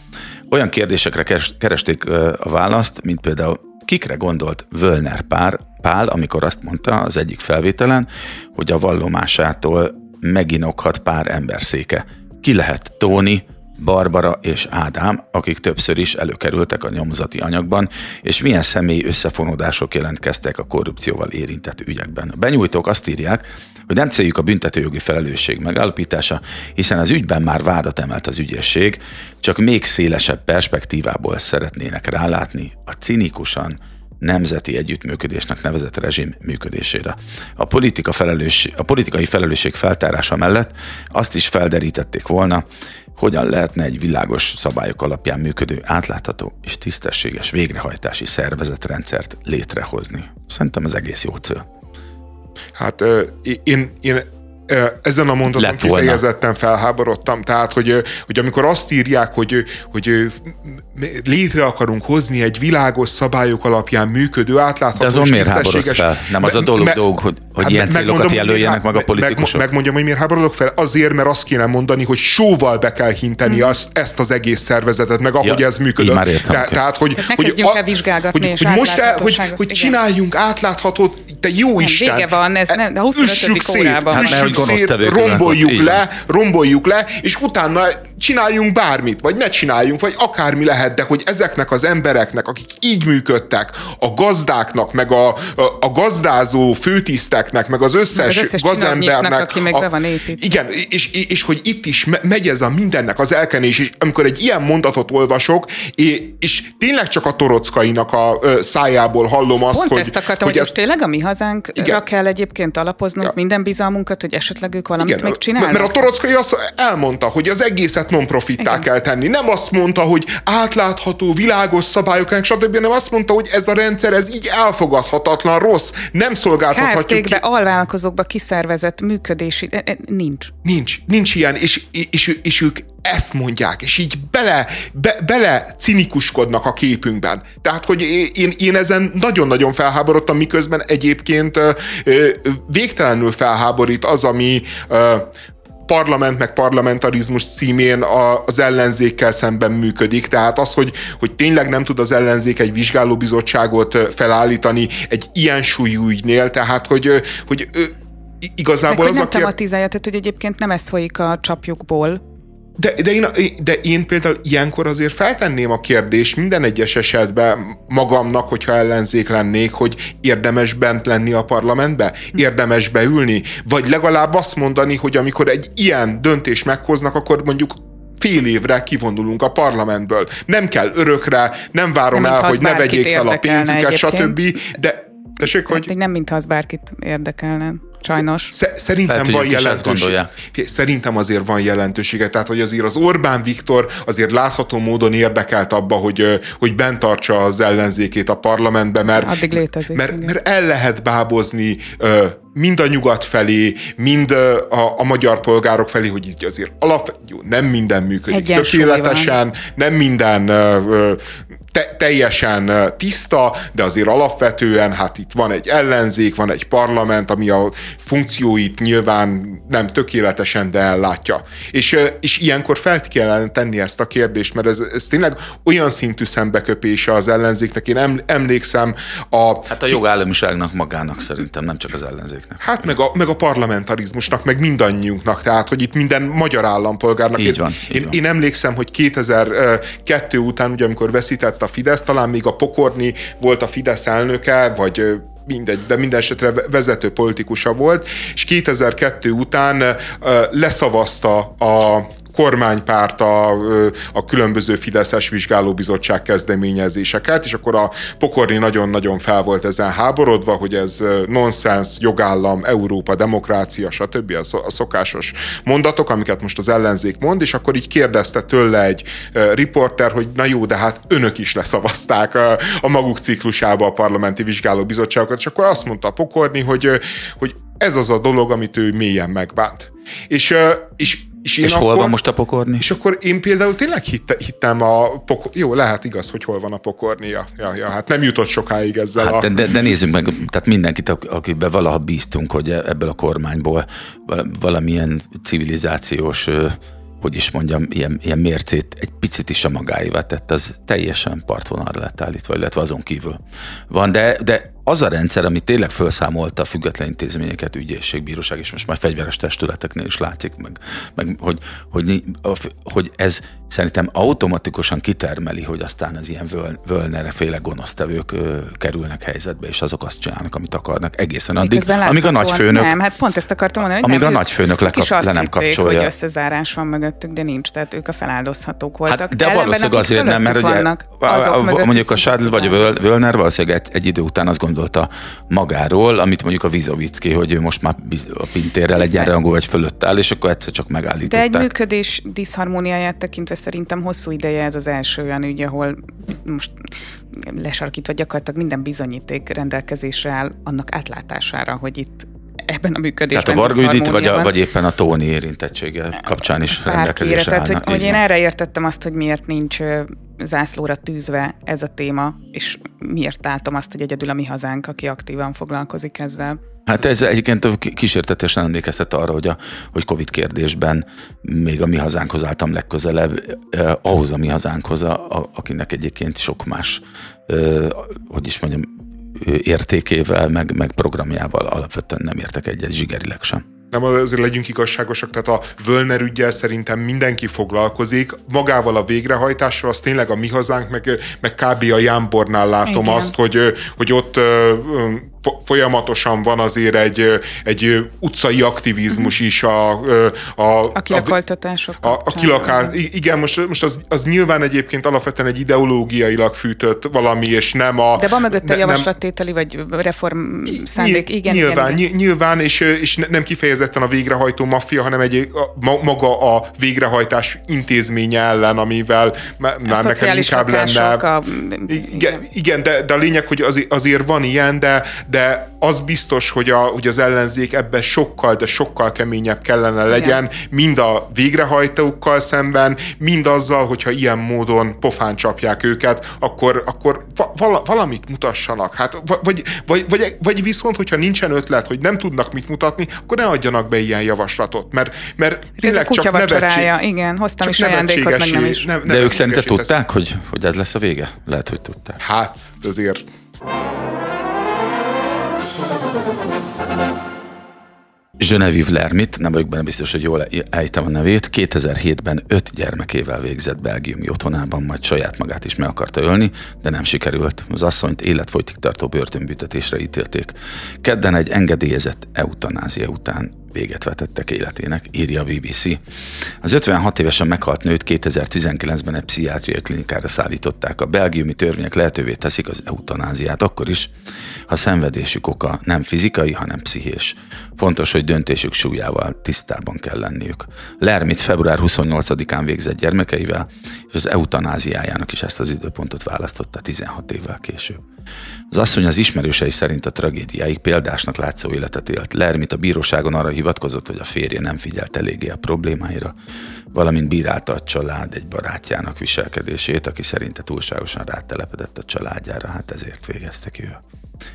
Olyan kérdésekre keresték a választ, mint például kikre gondolt Völner pár, Pál, amikor azt mondta az egyik felvételen, hogy a vallomásától meginokhat pár emberszéke. Ki lehet Tóni, Barbara és Ádám, akik többször is előkerültek a nyomzati anyagban, és milyen személyi összefonódások jelentkeztek a korrupcióval érintett ügyekben. A benyújtók azt írják, hogy nem céljuk a büntetőjogi felelősség megállapítása, hiszen az ügyben már vádat emelt az ügyészség, csak még szélesebb perspektívából szeretnének rálátni a cinikusan nemzeti együttműködésnek nevezett rezsim működésére. A, politika felelős, a politikai felelősség feltárása mellett azt is felderítették volna, hogyan lehetne egy világos szabályok alapján működő, átlátható és tisztességes végrehajtási szervezetrendszert létrehozni. Szerintem ez egész jó cél. Hát én, én ezen a mondaton kifejezetten felháborodtam. Tehát, hogy, hogy amikor azt írják, hogy, hogy létre akarunk hozni egy világos szabályok alapján működő, átlátható De azon miért háborodsz fel? Nem az a dolog, me, dolog hogy, hogy hát ilyen célokat jelöljenek meg a politikusok? Meg, megmondjam, hogy miért háborodok fel? Azért, mert azt kéne mondani, hogy sóval be kell hinteni hmm. azt, ezt az egész szervezetet, meg ahogy ja, ez működött. Már értem, Te, Tehát, hogy, hogy, hogy, a, hogy, hogy most el, hogy, hogy csináljunk átláthatót, te jó nem, Isten! Vége van, ez nem, a 25. órában. Hát, mert, szét, romboljuk le, romboljuk le, és utána csináljunk bármit, vagy ne csináljunk, vagy akármi lehet, de hogy ezeknek az embereknek, akik így működtek, a gazdáknak, meg a, a, a gazdázó főtiszteknek, meg az összes, meg az összes gazembernek. aki meg a, be van építve. Igen, és, és hogy itt is megy ez a mindennek az elkenés, és amikor egy ilyen mondatot olvasok, és, és tényleg csak a torockainak a szájából hallom azt, Pont hogy... ezt akartam, hogy, hogy ezt... tényleg a mi hazánkra kell egyébként alapoznunk ja. minden bizalmunkat, hogy esetleg ők valamit Igen, még csinálnak. Mert a torockai azt elmondta, hogy az egészet non-profittá kell tenni. Nem azt mondta, hogy átlátható, világos szabályok, stb., hanem azt mondta, hogy ez a rendszer, ez így elfogadhatatlan, rossz, nem szolgáltathatjuk ki. alvállalkozókba kiszervezett működési, e, e, nincs. Nincs, nincs ilyen, és, és, és ők ezt mondják, és így bele, be, bele cinikuskodnak a képünkben. Tehát, hogy én, én ezen nagyon-nagyon felháborodtam, miközben egyébként végtelenül felháborít az, ami parlament meg parlamentarizmus címén az ellenzékkel szemben működik. Tehát az, hogy, hogy tényleg nem tud az ellenzék egy vizsgálóbizottságot felállítani egy ilyen súlyú ügynél, tehát hogy, hogy igazából meg, az hogy nem a kér... tematizálja, tehát hogy egyébként nem ez folyik a csapjukból, De, de, én, de én például ilyenkor azért feltenném a kérdést minden egyes esetben magamnak, hogyha ellenzék lennék, hogy érdemes bent lenni a parlamentbe? Érdemes beülni? Vagy legalább azt mondani, hogy amikor egy ilyen döntés meghoznak, akkor mondjuk fél évre kivonulunk a parlamentből. Nem kell örökre, nem várom nem, el, hogy ne vegyék fel a pénzüket, stb. De Tessék, hát hogy... Nem mintha az bárkit érdekelne. Sajnos. Szerintem Lehet, van jelentőség. Szerintem azért van jelentősége. Tehát, hogy azért az Orbán Viktor azért látható módon érdekelt abba, hogy, hogy bent tartsa az ellenzékét a parlamentbe, mert, Addig létezik, mert, mert el lehet bábozni mind a nyugat felé, mind a, a magyar polgárok felé, hogy így azért alap, jó, nem minden működik Egyensúly tökéletesen, van. nem minden te, teljesen tiszta, de azért alapvetően hát itt van egy ellenzék, van egy parlament, ami a funkcióit nyilván nem tökéletesen, de ellátja. És, és ilyenkor fel kellene tenni ezt a kérdést, mert ez, ez tényleg olyan szintű szembeköpése az ellenzéknek. Én emlékszem a... Hát a jogállamiságnak magának szerintem, nem csak az ellenzéknek. Hát meg a, meg a parlamentarizmusnak, meg mindannyiunknak, tehát hogy itt minden magyar állampolgárnak. Így van, én, így van. én emlékszem, hogy 2002 után, ugye amikor veszített a Fidesz, talán még a Pokorni volt a Fidesz elnöke, vagy mindegy, de minden esetre vezető politikusa volt, és 2002 után leszavazta a kormánypárt a, a különböző Fideszes vizsgálóbizottság kezdeményezéseket, és akkor a Pokorni nagyon-nagyon fel volt ezen háborodva, hogy ez nonsens, jogállam, Európa, demokrácia, stb. a szokásos mondatok, amiket most az ellenzék mond, és akkor így kérdezte tőle egy riporter, hogy na jó, de hát önök is leszavazták a, maguk ciklusába a parlamenti vizsgálóbizottságokat, és akkor azt mondta a Pokorni, hogy, hogy ez az a dolog, amit ő mélyen megbánt. És, és és, én és akkor, hol van most a pokorni? És akkor én például tényleg hitte, hittem a pokor... Jó, lehet igaz, hogy hol van a pokorni. Ja, ja, ja hát nem jutott sokáig ezzel hát, a... De, de nézzük meg, tehát mindenkit, akiben valaha bíztunk, hogy ebből a kormányból valamilyen civilizációs hogy is mondjam, ilyen, ilyen mércét egy picit is a magáévá tett, az teljesen partvonalra lett állítva, illetve azon kívül van. De, de az a rendszer, ami tényleg felszámolta a független intézményeket, ügyészség, bíróság, és most már fegyveres testületeknél is látszik, meg, meg hogy, hogy, hogy ez szerintem automatikusan kitermeli, hogy aztán az ilyen Völnere féle gonosztevők ö, kerülnek helyzetbe, és azok azt csinálnak, amit akarnak egészen addig, amíg a nagyfőnök... Nem, hát pont ezt akartam mondani, hogy amíg nem, a nagyfőnök le, kap, le nem kapcsolja. hogy összezárás van mögöttük, de nincs, tehát ők a feláldozhatók voltak. Hát, de Ellenben, valószínűleg azért nem, mert ugye a, a, mondjuk a Sádl vagy a Völner valószínűleg egy, egy idő után azt gondolta magáról, amit mondjuk a Vizovicki, hogy ő most már a pintérrel egyenrangú vagy fölött áll, és akkor egyszer csak megállították. De egy működés diszharmóniáját tekintve szerintem hosszú ideje ez az első olyan ügy, ahol most lesarkítva gyakorlatilag minden bizonyíték rendelkezésre áll annak átlátására, hogy itt ebben a működésben. Tehát a Varga Judit, vagy, a, vagy éppen a Tóni érintettsége kapcsán is rendelkezésre Tehát, hogy, hogy én erre értettem azt, hogy miért nincs zászlóra tűzve ez a téma, és miért látom azt, hogy egyedül a mi hazánk, aki aktívan foglalkozik ezzel. Hát ez egyébként kísértetesen emlékeztet arra, hogy a hogy Covid kérdésben még a mi hazánkhoz álltam legközelebb, eh, ahhoz a mi hazánkhoz, a, a, akinek egyébként sok más, eh, hogy is mondjam, értékével, meg, meg programjával alapvetően nem értek egyet zsigerileg sem. Nem, azért legyünk igazságosak, tehát a Völner ügyel szerintem mindenki foglalkozik, magával a végrehajtással, az tényleg a mi hazánk, meg, meg kb. a Jámbornál látom Igen. azt, hogy, hogy ott folyamatosan van azért egy, egy utcai aktivizmus is a... A, a kilakoltatások a, a, a kilakál, Igen, most, most az, az nyilván egyébként alapvetően egy ideológiailag fűtött valami, és nem a... De van mögötte ne, javaslattételi, vagy reform szándék, igen. Nyilván, igen, igen. nyilván és, és nem kifejezetten a végrehajtó maffia, hanem egy, a, maga a végrehajtás intézménye ellen, amivel már nekem inkább lenne... A, igen, igen de, de a lényeg, hogy azért, azért van ilyen, de, de az biztos, hogy, a, hogy az ellenzék ebben sokkal, de sokkal keményebb kellene legyen, Igen. mind a végrehajtókkal szemben, mind azzal, hogyha ilyen módon pofán csapják őket, akkor, akkor val- valamit mutassanak. Hát, vagy, vagy, vagy, vagy viszont, hogyha nincsen ötlet, hogy nem tudnak mit mutatni, akkor ne adjanak be ilyen javaslatot, mert, mert tényleg csak nevetség, igen, hoztam is ajándékot, meg nem is. Nem, nem de ők szerintem tudták, hogy, hogy ez lesz a vége? Lehet, hogy tudták. Hát, azért Genevieve Lermit, nem vagyok benne biztos, hogy jól ejtem a nevét, 2007-ben öt gyermekével végzett belgiumi otthonában, majd saját magát is meg akarta ölni, de nem sikerült. Az asszonyt életfolytig tartó börtönbüntetésre ítélték. Kedden egy engedélyezett eutanázia után véget vetettek életének, írja a BBC. Az 56 évesen meghalt nőt 2019-ben egy pszichiátriai klinikára szállították. A belgiumi törvények lehetővé teszik az eutanáziát akkor is, ha szenvedésük oka nem fizikai, hanem pszichés. Fontos, hogy döntésük súlyával tisztában kell lenniük. Lermit február 28-án végzett gyermekeivel, és az eutanáziájának is ezt az időpontot választotta 16 évvel később. Az asszony az ismerősei szerint a tragédiáig példásnak látszó életet élt. Lermit a bíróságon arra hivatkozott, hogy a férje nem figyelt eléggé a problémáira, valamint bírálta a család egy barátjának viselkedését, aki szerinte túlságosan rátelepedett a családjára, hát ezért végezte ki ő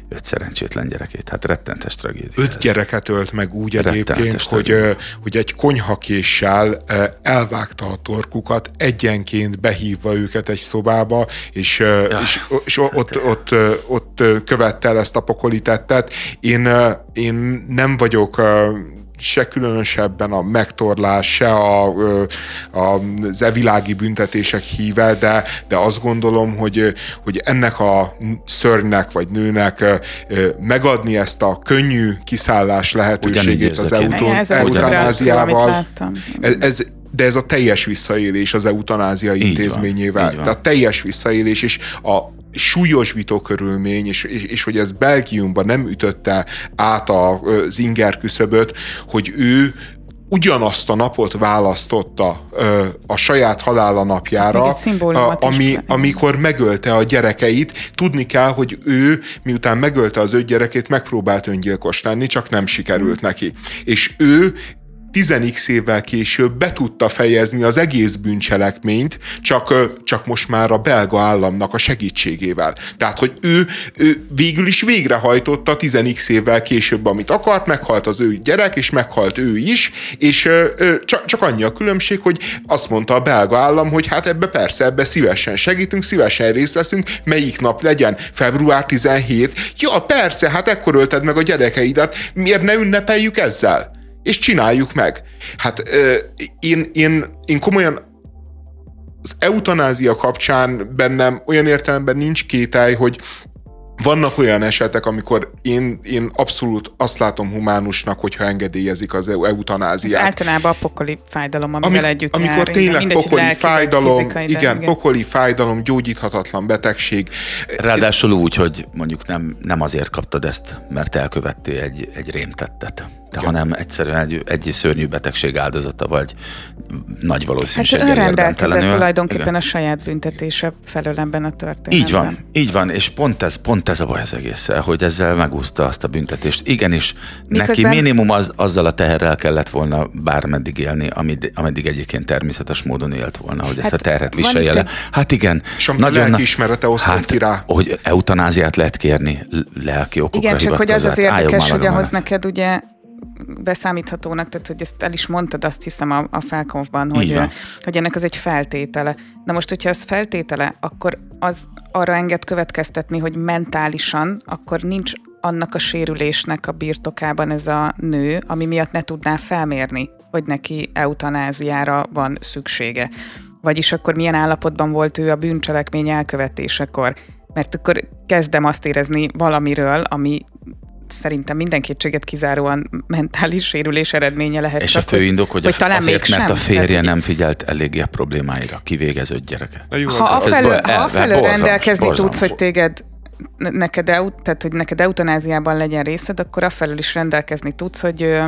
öt szerencsétlen gyerekét. Hát rettentes tragédia. Öt ez. gyereket ölt meg úgy egyébként, hogy, hogy egy konyhakéssel elvágta a torkukat, egyenként behívva őket egy szobába, és, ja. és, és ott, [laughs] ott, ott követte el ezt a pokolitettet. Én, én nem vagyok se különösebben a megtorlás, se a, a, az evilági büntetések híve, de, de azt gondolom, hogy, hogy ennek a szörnynek vagy nőnek megadni ezt a könnyű kiszállás lehetőségét az eutanáziával, ez, ez, de ez a teljes visszaélés az eutanázia intézményével. Van, Tehát teljes visszaélés, és a súlyos vitókörülmény, és, és, és hogy ez Belgiumban nem ütötte át az inger küszöböt, hogy ő ugyanazt a napot választotta ö, a saját halála napjára, a, ami, amikor megölte a gyerekeit. Tudni kell, hogy ő, miután megölte az öt gyerekét, megpróbált öngyilkos lenni, csak nem sikerült neki. És ő 10x évvel később be tudta fejezni az egész bűncselekményt, csak, csak most már a belga államnak a segítségével. Tehát, hogy ő, ő végül is végrehajtotta 10x évvel később, amit akart, meghalt az ő gyerek, és meghalt ő is, és csak, csak annyi a különbség, hogy azt mondta a belga állam, hogy hát ebbe persze, ebbe szívesen segítünk, szívesen részt veszünk, melyik nap legyen? Február 17? Ja, persze, hát ekkor ölted meg a gyerekeidet, miért ne ünnepeljük ezzel? És csináljuk meg. Hát én, én, én komolyan az eutanázia kapcsán bennem olyan értelemben nincs kételj, hogy vannak olyan esetek, amikor én, én abszolút azt látom humánusnak, hogyha engedélyezik az eutanáziát. Ez általában a pokoli fájdalom, amivel Amik, együtt Amikor jár, tényleg mindegy, pokoli lelki, fájdalom, fizikai, igen, igen, pokoli fájdalom, gyógyíthatatlan betegség. Ráadásul úgy, hogy mondjuk nem, nem azért kaptad ezt, mert elkövettél egy, egy rémtettet de hanem egyszerűen egy, egy szörnyű betegség áldozata vagy nagy valószínűséggel Hát rendelkezett tulajdonképpen Igen. a saját büntetése felől ebben a történetben. Így van, így van, és pont ez, pont ez a baj az egésszel, hogy ezzel megúszta azt a büntetést. Igenis, Miközben... neki minimum az, azzal a teherrel kellett volna bármeddig élni, ameddig, ameddig egyébként természetes módon élt volna, hogy hát ezt a terhet viselje le. Hát igen. És amit nagyon lelkiismerete osztott hát, ki rá. Hogy eutanáziát lehet kérni lelki okokra Igen, csak hogy az az érdekes, hogy ahhoz neked ugye beszámíthatónak, tehát hogy ezt el is mondtad azt hiszem a, a felkonfban, hogy, hogy ennek az egy feltétele. Na most, hogyha ez feltétele, akkor az arra enged következtetni, hogy mentálisan akkor nincs annak a sérülésnek a birtokában ez a nő, ami miatt ne tudná felmérni, hogy neki eutanáziára van szüksége. Vagyis akkor milyen állapotban volt ő a bűncselekmény elkövetésekor. Mert akkor kezdem azt érezni valamiről, ami szerintem minden kétséget kizáróan mentális sérülés eredménye lehet. És csak, a fő indok, hogy, hogy talán azért, mert a férje Tehát, nem figyelt eléggé a problémáira, kivégeződ gyereket. Ha afelől, ha afelől rendelkezni borzalmas. tudsz, hogy téged neked, eut, tehát, hogy neked eutanáziában legyen részed, akkor afelől is rendelkezni tudsz, hogy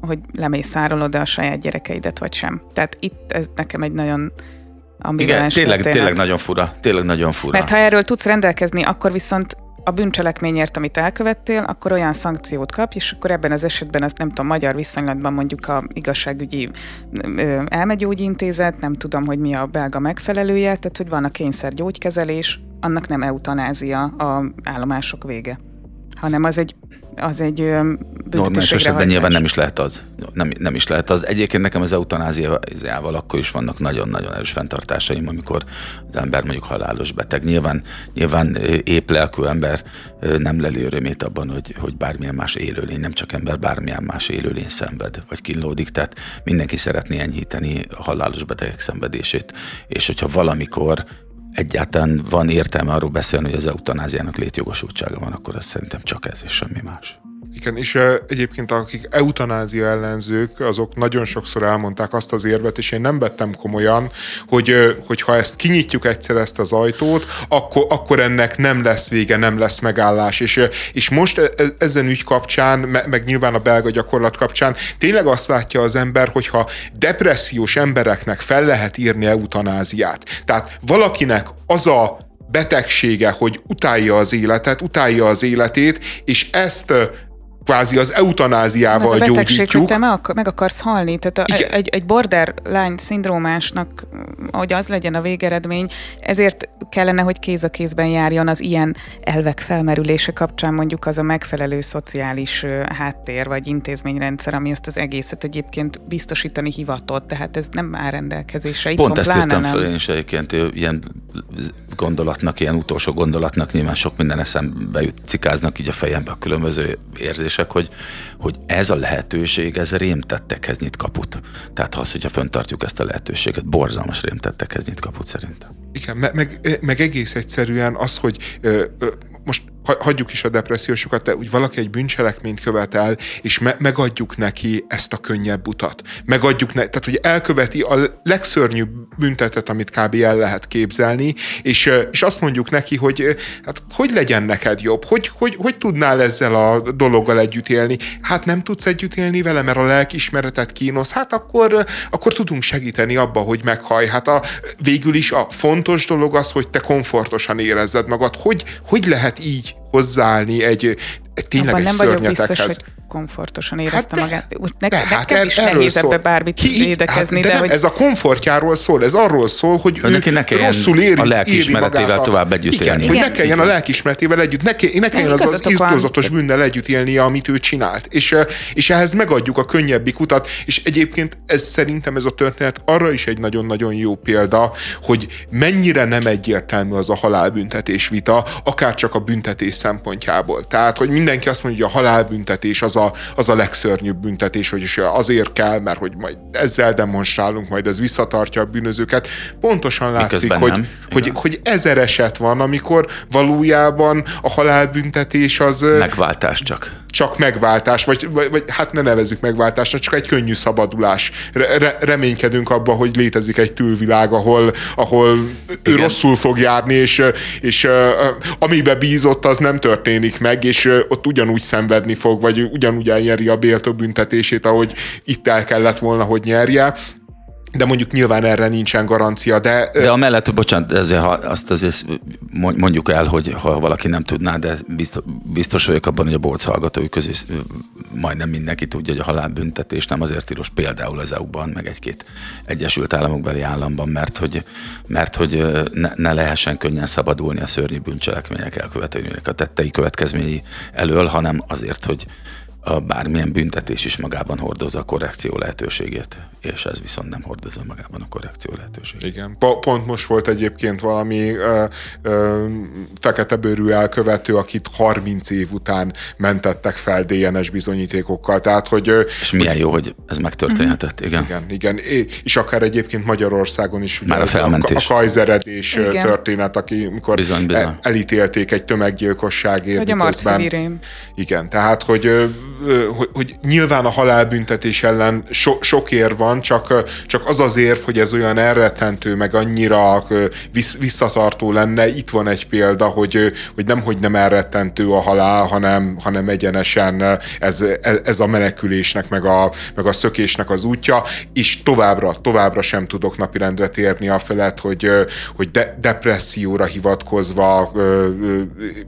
hogy lemészárolod a saját gyerekeidet, vagy sem. Tehát itt ez nekem egy nagyon igen, tényleg, tényleg nagyon fura. Tényleg nagyon fura. Mert ha erről tudsz rendelkezni, akkor viszont a bűncselekményért, amit elkövettél, akkor olyan szankciót kapj, és akkor ebben az esetben azt nem tudom, magyar viszonylatban mondjuk a igazságügyi elmegyógyintézet, nem tudom, hogy mi a belga megfelelője, tehát hogy van a kényszer gyógykezelés, annak nem eutanázia a állomások vége, hanem az egy, az egy normális esetben nyilván nem is lehet az. Nem, nem is lehet az. Egyébként nekem az eutanáziával akkor is vannak nagyon-nagyon erős fenntartásaim, amikor az ember mondjuk halálos beteg. Nyilván, nyilván épp lelkű ember nem leli örömét abban, hogy, hogy bármilyen más élőlény, nem csak ember, bármilyen más élőlény szenved, vagy kínlódik. Tehát mindenki szeretné enyhíteni a halálos betegek szenvedését. És hogyha valamikor egyáltalán van értelme arról beszélni, hogy az eutanáziának létjogosultsága van, akkor ez szerintem csak ez és semmi más. Igen, és egyébként akik eutanázia ellenzők, azok nagyon sokszor elmondták azt az érvet, és én nem vettem komolyan, hogy, hogy ha ezt kinyitjuk egyszer ezt az ajtót, akkor, akkor ennek nem lesz vége, nem lesz megállás. És, és most e, e, ezen ügy kapcsán, meg nyilván a belga gyakorlat kapcsán tényleg azt látja az ember, hogyha depressziós embereknek fel lehet írni eutanáziát. Tehát valakinek az a betegsége, hogy utálja az életet, utálja az életét, és ezt kvázi az eutanáziával az a betegség, gyógyítjuk. hogy te meg, meg akarsz halni. Tehát a, egy, egy borderline szindrómásnak, hogy az legyen a végeredmény, ezért kellene, hogy kéz a kézben járjon az ilyen elvek felmerülése kapcsán mondjuk az a megfelelő szociális háttér vagy intézményrendszer, ami ezt az egészet egyébként biztosítani hivatott, tehát ez nem áll rendelkezésre. Pont ezt írtam föl én is egyébként ilyen gondolatnak, ilyen utolsó gondolatnak nyilván sok minden eszembe jut, cikáznak így a fejembe a különböző érzések, hogy, hogy ez a lehetőség, ez rémtettekhez nyit kaput. Tehát az, hogyha föntartjuk ezt a lehetőséget, borzalmas rémtettekhez nyit kaput szerintem. Igen, meg, meg, meg egész egyszerűen az, hogy ö, ö, most hagyjuk is a depressziósokat, de úgy valaki egy bűncselekményt követ el, és me- megadjuk neki ezt a könnyebb utat. Megadjuk neki, tehát hogy elköveti a legszörnyűbb büntetet, amit kb. el lehet képzelni, és, és azt mondjuk neki, hogy hát hogy legyen neked jobb, hogy, hogy, hogy tudnál ezzel a dologgal együtt élni. Hát nem tudsz együtt élni vele, mert a lelkismeretet kínos, hát akkor, akkor tudunk segíteni abba, hogy meghaj. Hát a, végül is a fontos dolog az, hogy te komfortosan érezzed magad. Hogy, hogy lehet így hozzáállni egy, egy tényleg Abban egy nem vagyok biztos, hogy komfortosan érezte hát magát. Úgy ne, de, hát nekem er, is nehéz szól. ebbe bármit Ki, védekezni. Hát, de, de nem, hogy... ez a komfortjáról szól, ez arról szól, hogy, hogy neki ne rosszul éri, a lelkiismeretével tovább együtt igen, élni. Hogy ne kelljen a lelkiismeretével együtt, ne, ke, ne kelljen az az irtózatos bűnnel együtt élnie, amit ő csinált. És, és ehhez megadjuk a könnyebbik utat, és egyébként ez szerintem ez a történet arra is egy nagyon-nagyon jó példa, hogy mennyire nem egyértelmű az a halálbüntetés vita, akár csak a büntetés szempontjából. Tehát, hogy mindenki azt mondja, hogy a halálbüntetés az a, az a legszörnyűbb büntetés, hogy is azért kell, mert hogy majd ezzel demonstrálunk, majd ez visszatartja a bűnözőket. Pontosan látszik, hogy, hogy, hogy ezer eset van, amikor valójában a halálbüntetés az... Megváltás csak csak megváltás, vagy, vagy, vagy hát ne nevezzük megváltásnak, csak egy könnyű szabadulás. Re, reménykedünk abba, hogy létezik egy túlvilág, ahol, ahol ő rosszul fog járni, és, és amibe bízott, az nem történik meg, és ott ugyanúgy szenvedni fog, vagy ugyanúgy elnyeri a béltó büntetését, ahogy itt el kellett volna, hogy nyerje de mondjuk nyilván erre nincsen garancia, de... De a mellett, bocsánat, ezért, ha azt azért mondjuk el, hogy ha valaki nem tudná, de biztos, biztos vagyok abban, hogy a bolc hallgatói közül majdnem mindenki tudja, hogy a halálbüntetés nem azért tilos például az EU-ban, meg egy-két Egyesült Államokbeli államban, mert hogy, mert hogy ne, ne lehessen könnyen szabadulni a szörnyű bűncselekmények elkövetőinek a tettei következményei elől, hanem azért, hogy a bármilyen büntetés is magában hordozza a korrekció lehetőségét, és ez viszont nem hordozza magában a korrekció lehetőségét. Igen, pont most volt egyébként valami ö, ö, fekete bőrű elkövető, akit 30 év után mentettek fel DNS bizonyítékokkal, tehát hogy... És milyen jó, hogy ez megtörténhetett, igen. Igen, igen, és akár egyébként Magyarországon is ugye Már a, felmentés. a, a kajzeredés igen. történet, aki, mikor bizony, bizony. elítélték egy tömeggyilkosságért. Vagy a Igen, tehát, hogy hogy, hogy nyilván a halálbüntetés ellen so, sok ér van, csak, csak az az érv, hogy ez olyan elrettentő, meg annyira visszatartó lenne. Itt van egy példa, hogy, hogy nem, hogy nem elrettentő a halál, hanem, hanem egyenesen ez, ez a menekülésnek, meg a, meg a szökésnek az útja, és továbbra, továbbra sem tudok napirendre térni a felett, hogy, hogy de, depresszióra hivatkozva,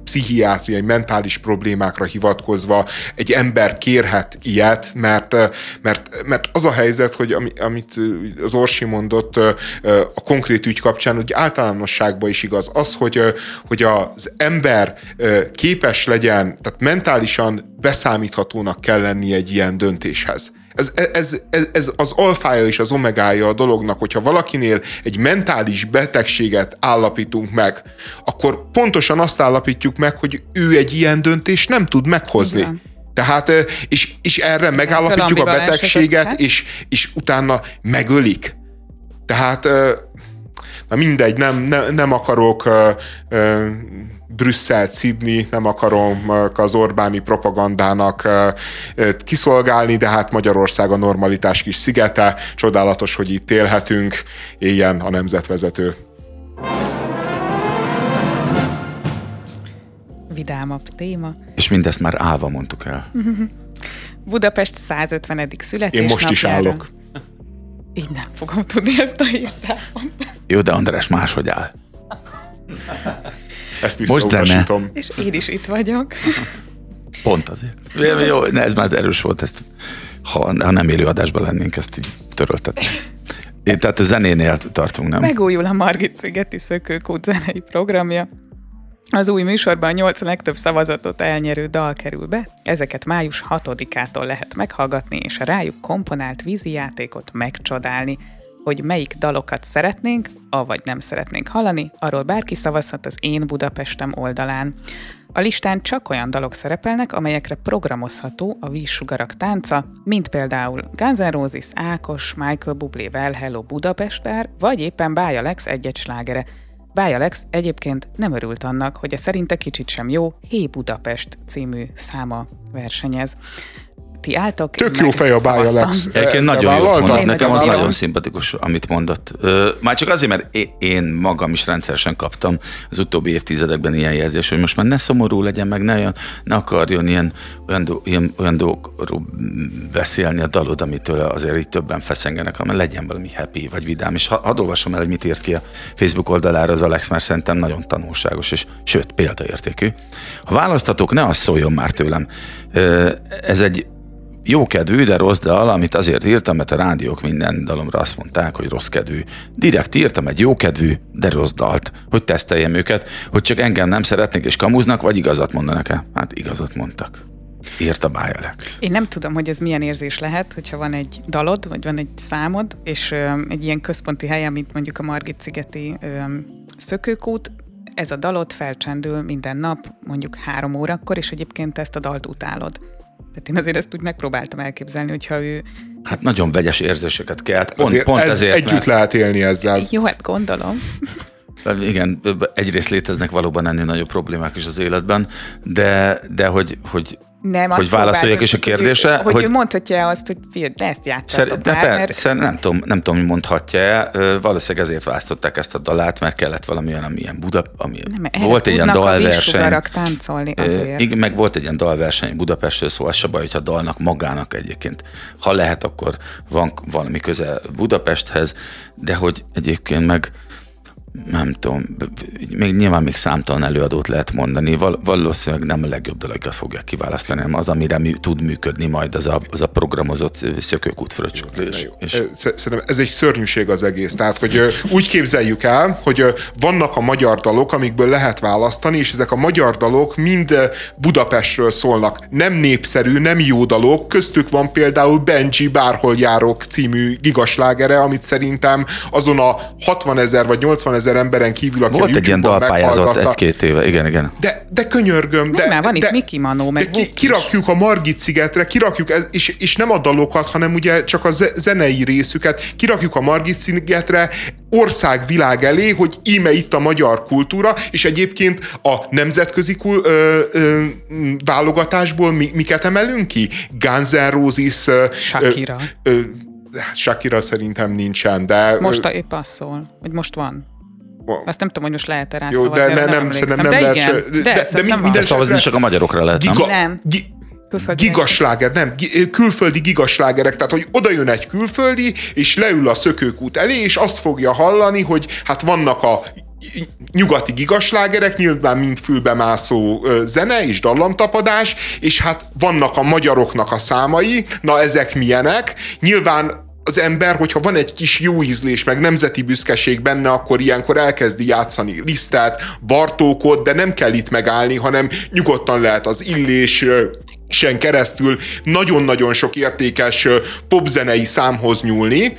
pszichiátriai, mentális problémákra hivatkozva egy ember ember kérhet ilyet, mert, mert, mert az a helyzet, hogy amit az Orsi mondott a konkrét ügy kapcsán, hogy általánosságban is igaz, az, hogy, hogy az ember képes legyen, tehát mentálisan beszámíthatónak kell lenni egy ilyen döntéshez. Ez, ez, ez, ez az alfája és az omegája a dolognak, hogyha valakinél egy mentális betegséget állapítunk meg, akkor pontosan azt állapítjuk meg, hogy ő egy ilyen döntést nem tud meghozni. Igen. Tehát, és, és erre megállapítjuk a betegséget, és, és utána megölik. Tehát, na mindegy, nem, nem, nem akarok Brüsszelt szidni, nem akarom az Orbáni propagandának kiszolgálni, de hát Magyarország a normalitás kis szigete, csodálatos, hogy itt élhetünk, éljen a nemzetvezető. Vidámabb téma. És mindezt már állva mondtuk el. [laughs] Budapest 150. születésnapjára. Én most is állok. Így nem fogom tudni ezt a hírt Jó, de András máshogy áll. Ezt visszautasítom. És én is itt vagyok. Pont azért. Jó, ne, ez már erős volt, ezt, ha, ha nem élő adásban lennénk, ezt így töröltetni. Én, tehát a zenénél tartunk, nem? Megújul a Margit Szigeti Szökőkút zenei programja. Az új műsorban 8 legtöbb szavazatot elnyerő dal kerül be, ezeket május 6-ától lehet meghallgatni, és a rájuk komponált vízi játékot megcsodálni hogy melyik dalokat szeretnénk, avagy nem szeretnénk hallani, arról bárki szavazhat az Én Budapestem oldalán. A listán csak olyan dalok szerepelnek, amelyekre programozható a vízsugarak tánca, mint például Guns N' Roses, Ákos, Michael Bublé, Well Hello Budapestár, vagy éppen Bája Lex egy-egy slágere. Bája Lex egyébként nem örült annak, hogy a szerinte kicsit sem jó Hé Budapest című száma versenyez ti álltok. Tök jó fej a bája Lex. Egyébként nagyon jó mondott, nekem az nagyon szimpatikus, amit mondott. Már csak azért, mert én magam is rendszeresen kaptam az utóbbi évtizedekben ilyen jelzés, hogy most már ne szomorú legyen, meg ne, ne akarjon ilyen, olyan, do, ilyen, olyan dolgokról beszélni a dalod, amitől azért így többen feszengenek, hanem legyen valami happy vagy vidám. És hadd olvasom el, hogy mit írt ki a Facebook oldalára az Alex, mert szerintem nagyon tanulságos, és sőt, példaértékű. Ha választatok, ne azt szóljon már tőlem. Ez egy jókedvű, de rossz dal, amit azért írtam, mert a rádiók minden dalomra azt mondták, hogy rossz kedvű. Direkt írtam egy jókedvű, de rossz dalt, hogy teszteljem őket, hogy csak engem nem szeretnék és kamuznak, vagy igazat mondanak-e? Hát igazat mondtak. Írta Alex. Én nem tudom, hogy ez milyen érzés lehet, hogyha van egy dalod, vagy van egy számod, és ö, egy ilyen központi hely, mint mondjuk a Margit-szigeti ö, szökőkút, ez a dalot felcsendül minden nap, mondjuk három órakor, és egyébként ezt a dalt utálod. Tehát én azért ezt úgy megpróbáltam elképzelni, hogyha ő... Hát nagyon vegyes érzéseket kelt. Pont, azért pont ez ezért, együtt mert... lehet élni ezzel. Jó, hát gondolom. Igen, egyrészt léteznek valóban ennél nagyobb problémák is az életben, de, de hogy, hogy nem, hogy válaszoljak is a kérdésre. Hogy, hogy, hogy mondhatja azt, hogy figyelj, de ezt játszatok de már, mert... Szer, nem tudom, nem tudom, hogy mondhatja Valószínűleg ezért választották ezt a dalát, mert kellett valami olyan, amilyen Buda, ami nem, volt egy ilyen dalverseny. táncolni azért. Igen, meg volt egy ilyen dalverseny Budapestről, szóval se baj, hogyha a dalnak magának egyébként, ha lehet, akkor van valami köze Budapesthez, de hogy egyébként meg nem tudom, még nyilván még számtalan előadót lehet mondani, Val- valószínűleg nem a legjobb dalokat fogják kiválasztani, hanem az, amire mű, tud működni majd az a, az a programozott szökőkút fröccsöklés. Szerintem ez egy szörnyűség az egész. Tehát, hogy úgy képzeljük el, hogy vannak a magyar dalok, amikből lehet választani, és ezek a magyar dalok mind Budapestről szólnak. Nem népszerű, nem jó dalok, köztük van például Benji Bárhol járok című gigaslágere, amit szerintem azon a 60 ezer vagy 80 ezer emberen kívül, aki Volt egy ilyen dalpályázat egy-két éve, igen, igen. De, de könyörgöm. De, nem, van de, itt Miki Manó, meg de ki, kirakjuk a Margit szigetre, kirakjuk, és, és nem a dalokat, hanem ugye csak a zenei részüket, kirakjuk a Margit szigetre, ország világ elé, hogy íme itt a magyar kultúra, és egyébként a nemzetközi kul, ö, ö, válogatásból mi, miket emelünk ki? Guns N' Roses, Shakira. Ö, ö, Shakira szerintem nincsen, de... Most a épp az szól, hogy most van. Azt nem tudom, hogy most lehet-e rá Jó, de ne, nem, nem, nem, nem de lehet igen, se, de, de, de, de minden szavazni csak a magyarokra lehet, giga, nem? Gi, gigasláger, nem, külföldi gigaslágerek, tehát hogy oda jön egy külföldi, és leül a szökőkút elé, és azt fogja hallani, hogy hát vannak a nyugati gigaslágerek, nyilván mind fülbemászó zene és dallamtapadás, és hát vannak a magyaroknak a számai, na ezek milyenek? Nyilván az ember, hogyha van egy kis jó ízlés, meg nemzeti büszkeség benne, akkor ilyenkor elkezdi játszani lisztet, Bartókot, de nem kell itt megállni, hanem nyugodtan lehet az illés sen keresztül nagyon-nagyon sok értékes popzenei számhoz nyúlni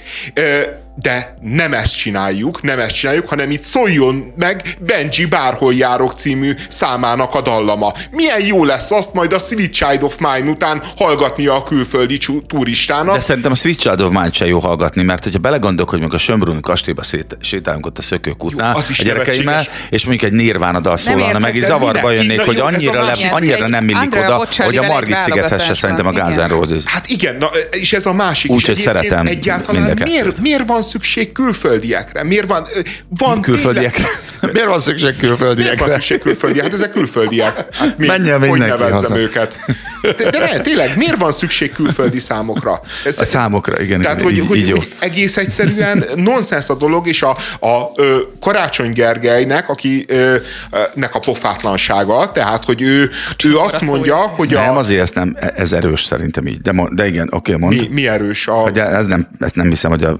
de nem ezt csináljuk, nem ezt csináljuk, hanem itt szóljon meg Benji Bárhol járok című számának a dallama. Milyen jó lesz azt majd a Sweet Child of Mine után hallgatnia a külföldi turistának. De szerintem a Sweet Child of Mine se jó hallgatni, mert hogyha belegondolok, hogy meg a Sömbruni kastélyba sétálunk ott a szökőkútnál a gyerekeimmel, és mondjuk egy nirván dal szólalna meg, és zavarba jönnék, hogy annyira, le, annyira nem mindig oda, hogy a Margit szigethez se szerintem a Guns N'. Hát igen, na, és ez a másik. Úgyhogy szeretem egyáltalán miért, miért van szükség külföldiekre? Miért van... van külföldiekre? Miért van szükség külföldiekre? Miért van szükség külföldiekre? Hát ezek külföldiek. Hát mi, Menjen hogy nevezzem haza. őket? De, de ne, tényleg, miért van szükség külföldi számokra? Ez, a számokra, igen. Tehát, igen, hogy, így, hogy, így hogy egész egyszerűen nonsens a dolog, és a, a, a Karácsony Gergelynek, aki ö, nek a pofátlansága, tehát, hogy ő, ő azt mondja, hogy a... Nem, azért ez nem, ez erős szerintem így, de, de igen, oké, okay, mond. Mi, mi erős? A... Hogy ez nem, ezt nem hiszem, hogy a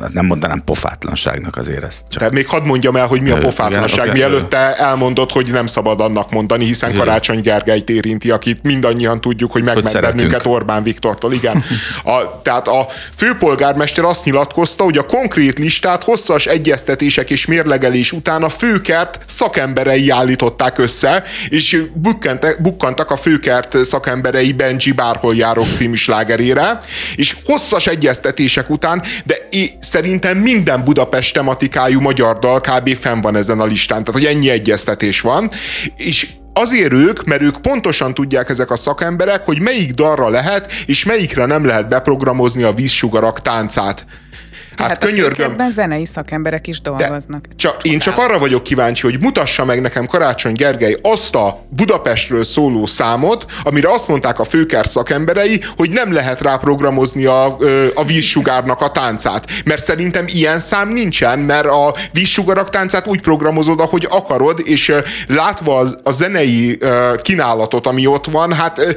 nem, nem mondanám pofátlanságnak azért ezt. Csak... De még hadd mondjam el, hogy mi a pofátlanság, okay, mielőtt te elmondod, hogy nem szabad annak mondani, hiszen Igen. Karácsony Gergelyt érinti, akit mindannyian tudjuk, hogy megment bennünket Orbán Viktortól. Igen. [laughs] A, tehát a főpolgármester azt nyilatkozta, hogy a konkrét listát hosszas egyeztetések és mérlegelés után a főkert szakemberei állították össze, és bukkantak, bukkantak a főkert szakemberei Benji Bárhol járok című slágerére, és hosszas egyeztetések után, de szerintem minden Budapest tematikájú magyar dal kb. fenn van ezen a listán, tehát hogy ennyi egyeztetés van, és Azért ők, mert ők pontosan tudják ezek a szakemberek, hogy melyik dalra lehet, és melyikre nem lehet beprogramozni a vízsugarak táncát. Hát, hát könyörgöm. Ebben zenei szakemberek is dolgoznak. Csak, én csak arra vagyok kíváncsi, hogy mutassa meg nekem Karácsony Gergely azt a Budapestről szóló számot, amire azt mondták a főkert szakemberei, hogy nem lehet rá programozni a, a vízsugárnak a táncát. Mert szerintem ilyen szám nincsen, mert a vízsugarak táncát úgy programozod, ahogy akarod, és látva a zenei kínálatot, ami ott van, hát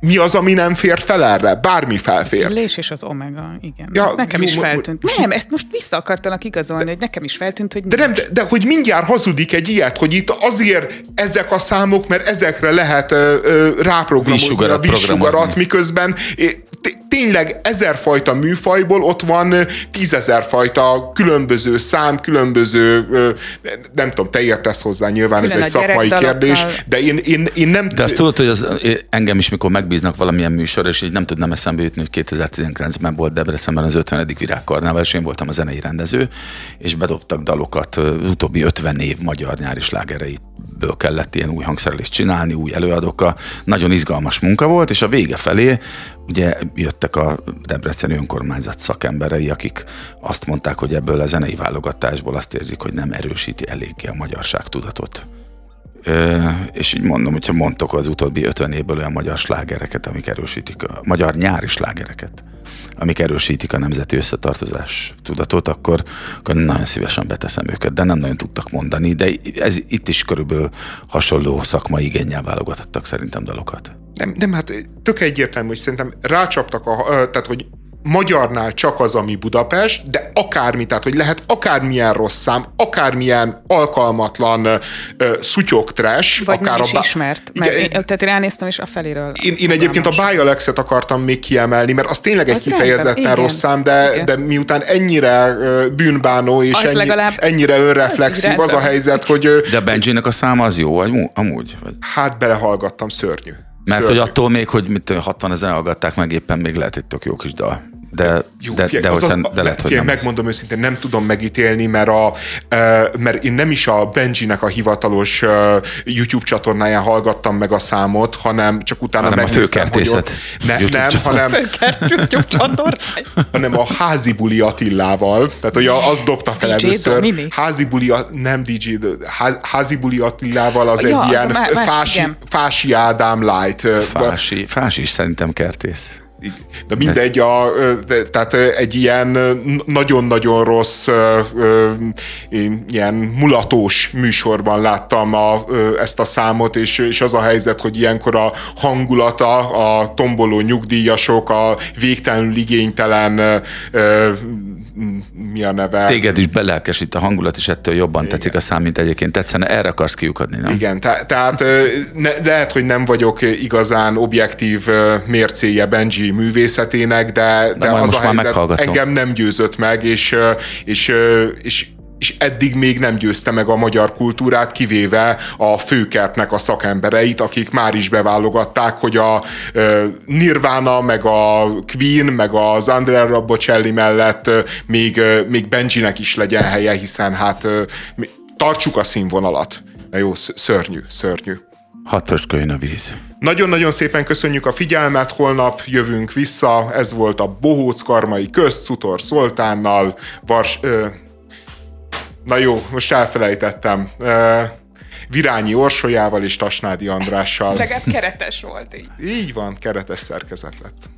mi az, ami nem fér fel erre? Bármi felfér. A lés és az omega, igen. Ja, ez nekem jó, is feltűnt. Nem, ezt most vissza akartalak igazolni, de, hogy nekem is feltűnt, hogy de nem, de, de hogy mindjárt hazudik egy ilyet, hogy itt azért ezek a számok, mert ezekre lehet ö, ö, ráprogramozni a vízsugarat, miközben tényleg ezerfajta műfajból ott van tízezer fajta különböző szám, különböző, nem tudom, te értesz hozzá, nyilván Külön ez egy szakmai kérdés, de én, én, én nem... De azt tudod, hogy az, engem is, mikor megbíznak valamilyen műsor, és így nem tudnám eszembe jutni, hogy 2019-ben volt Debrecenben az 50. virágkarnával, és én voltam a zenei rendező, és bedobtak dalokat, az utóbbi 50 év magyar nyári slágereitből kellett ilyen új hangszerelést csinálni, új előadókkal. Nagyon izgalmas munka volt, és a vége felé ugye jöttek a Debreceni önkormányzat szakemberei, akik azt mondták, hogy ebből a zenei válogatásból azt érzik, hogy nem erősíti eléggé a magyarság tudatot. És így mondom, hogyha mondtok az utóbbi 50 évből olyan magyar slágereket, amik erősítik a magyar nyári slágereket, amik erősítik a nemzeti összetartozás tudatot, akkor, akkor nagyon szívesen beteszem őket, de nem nagyon tudtak mondani, de ez itt is körülbelül hasonló szakmai igényel válogatottak szerintem dalokat. Nem, nem, hát tök egyértelmű, hogy szerintem rácsaptak, a, tehát hogy magyarnál csak az, ami Budapest, de akármi, tehát hogy lehet akármilyen rossz szám, akármilyen alkalmatlan uh, szutyok trash. Vagy akár nem is a, ismert, mert igen, én, tehát én ránéztem, és a feléről. Én, én egyébként a By Alexet akartam még kiemelni, mert az tényleg egy az kifejezetten rossz szám, de, de miután ennyire bűnbánó és ennyi, ennyire önreflexív az, az a helyzet, hogy... De a Benji-nek a száma az jó, amúgy? Vagy? Hát belehallgattam, szörnyű. Mert Szörnyű. hogy attól még, hogy mit 60 ezer hallgatták meg, éppen még lehet egy tök jó kis dal. De, Jó, de, fie, de, az, az, de lehet, hogy nem megmondom az. őszintén, nem tudom megítélni, mert, a, mert én nem is a Benji-nek a hivatalos YouTube csatornáján hallgattam meg a számot, hanem csak utána hanem megnéztem, a hogy ott, ne, nem, hanem, [laughs] hanem a Házi Buli Attilával, tehát hogy az dobta fel DJ először. Házi Buli, nem DJ, Házi Buli Attilával az ja, egy az ilyen más, fási, fási Ádám light. Fási, fási is szerintem kertész. De mindegy, a, tehát egy ilyen nagyon-nagyon rossz, ilyen mulatós műsorban láttam a, ezt a számot, és, és az a helyzet, hogy ilyenkor a hangulata, a tomboló nyugdíjasok, a végtelenül igénytelen mi a neve? Téged is belelkesít a hangulat, és ettől jobban Igen. tetszik a szám, mint egyébként tetszene. Erre akarsz kiukadni, nem? Igen, te- tehát ne, lehet, hogy nem vagyok igazán objektív mércéje Benji művészetének, de, de, de az a helyzet engem nem győzött meg, és, és, és és eddig még nem győzte meg a magyar kultúrát, kivéve a főkertnek a szakembereit, akik már is beválogatták, hogy a Nirvana, meg a Queen, meg az Andrea Rabbocelli mellett még, még Benjinek is legyen helye, hiszen hát tartsuk a színvonalat. Na jó, szörnyű, szörnyű. Hatos a víz. Nagyon-nagyon szépen köszönjük a figyelmet, holnap jövünk vissza, ez volt a Bohóc Karmai Közt, Szutor Szoltánnal, Vars... Ö, Na jó, most elfelejtettem. Virányi Orsolyával és Tasnádi Andrással. Legalább keretes volt így. Így van, keretes szerkezet lett.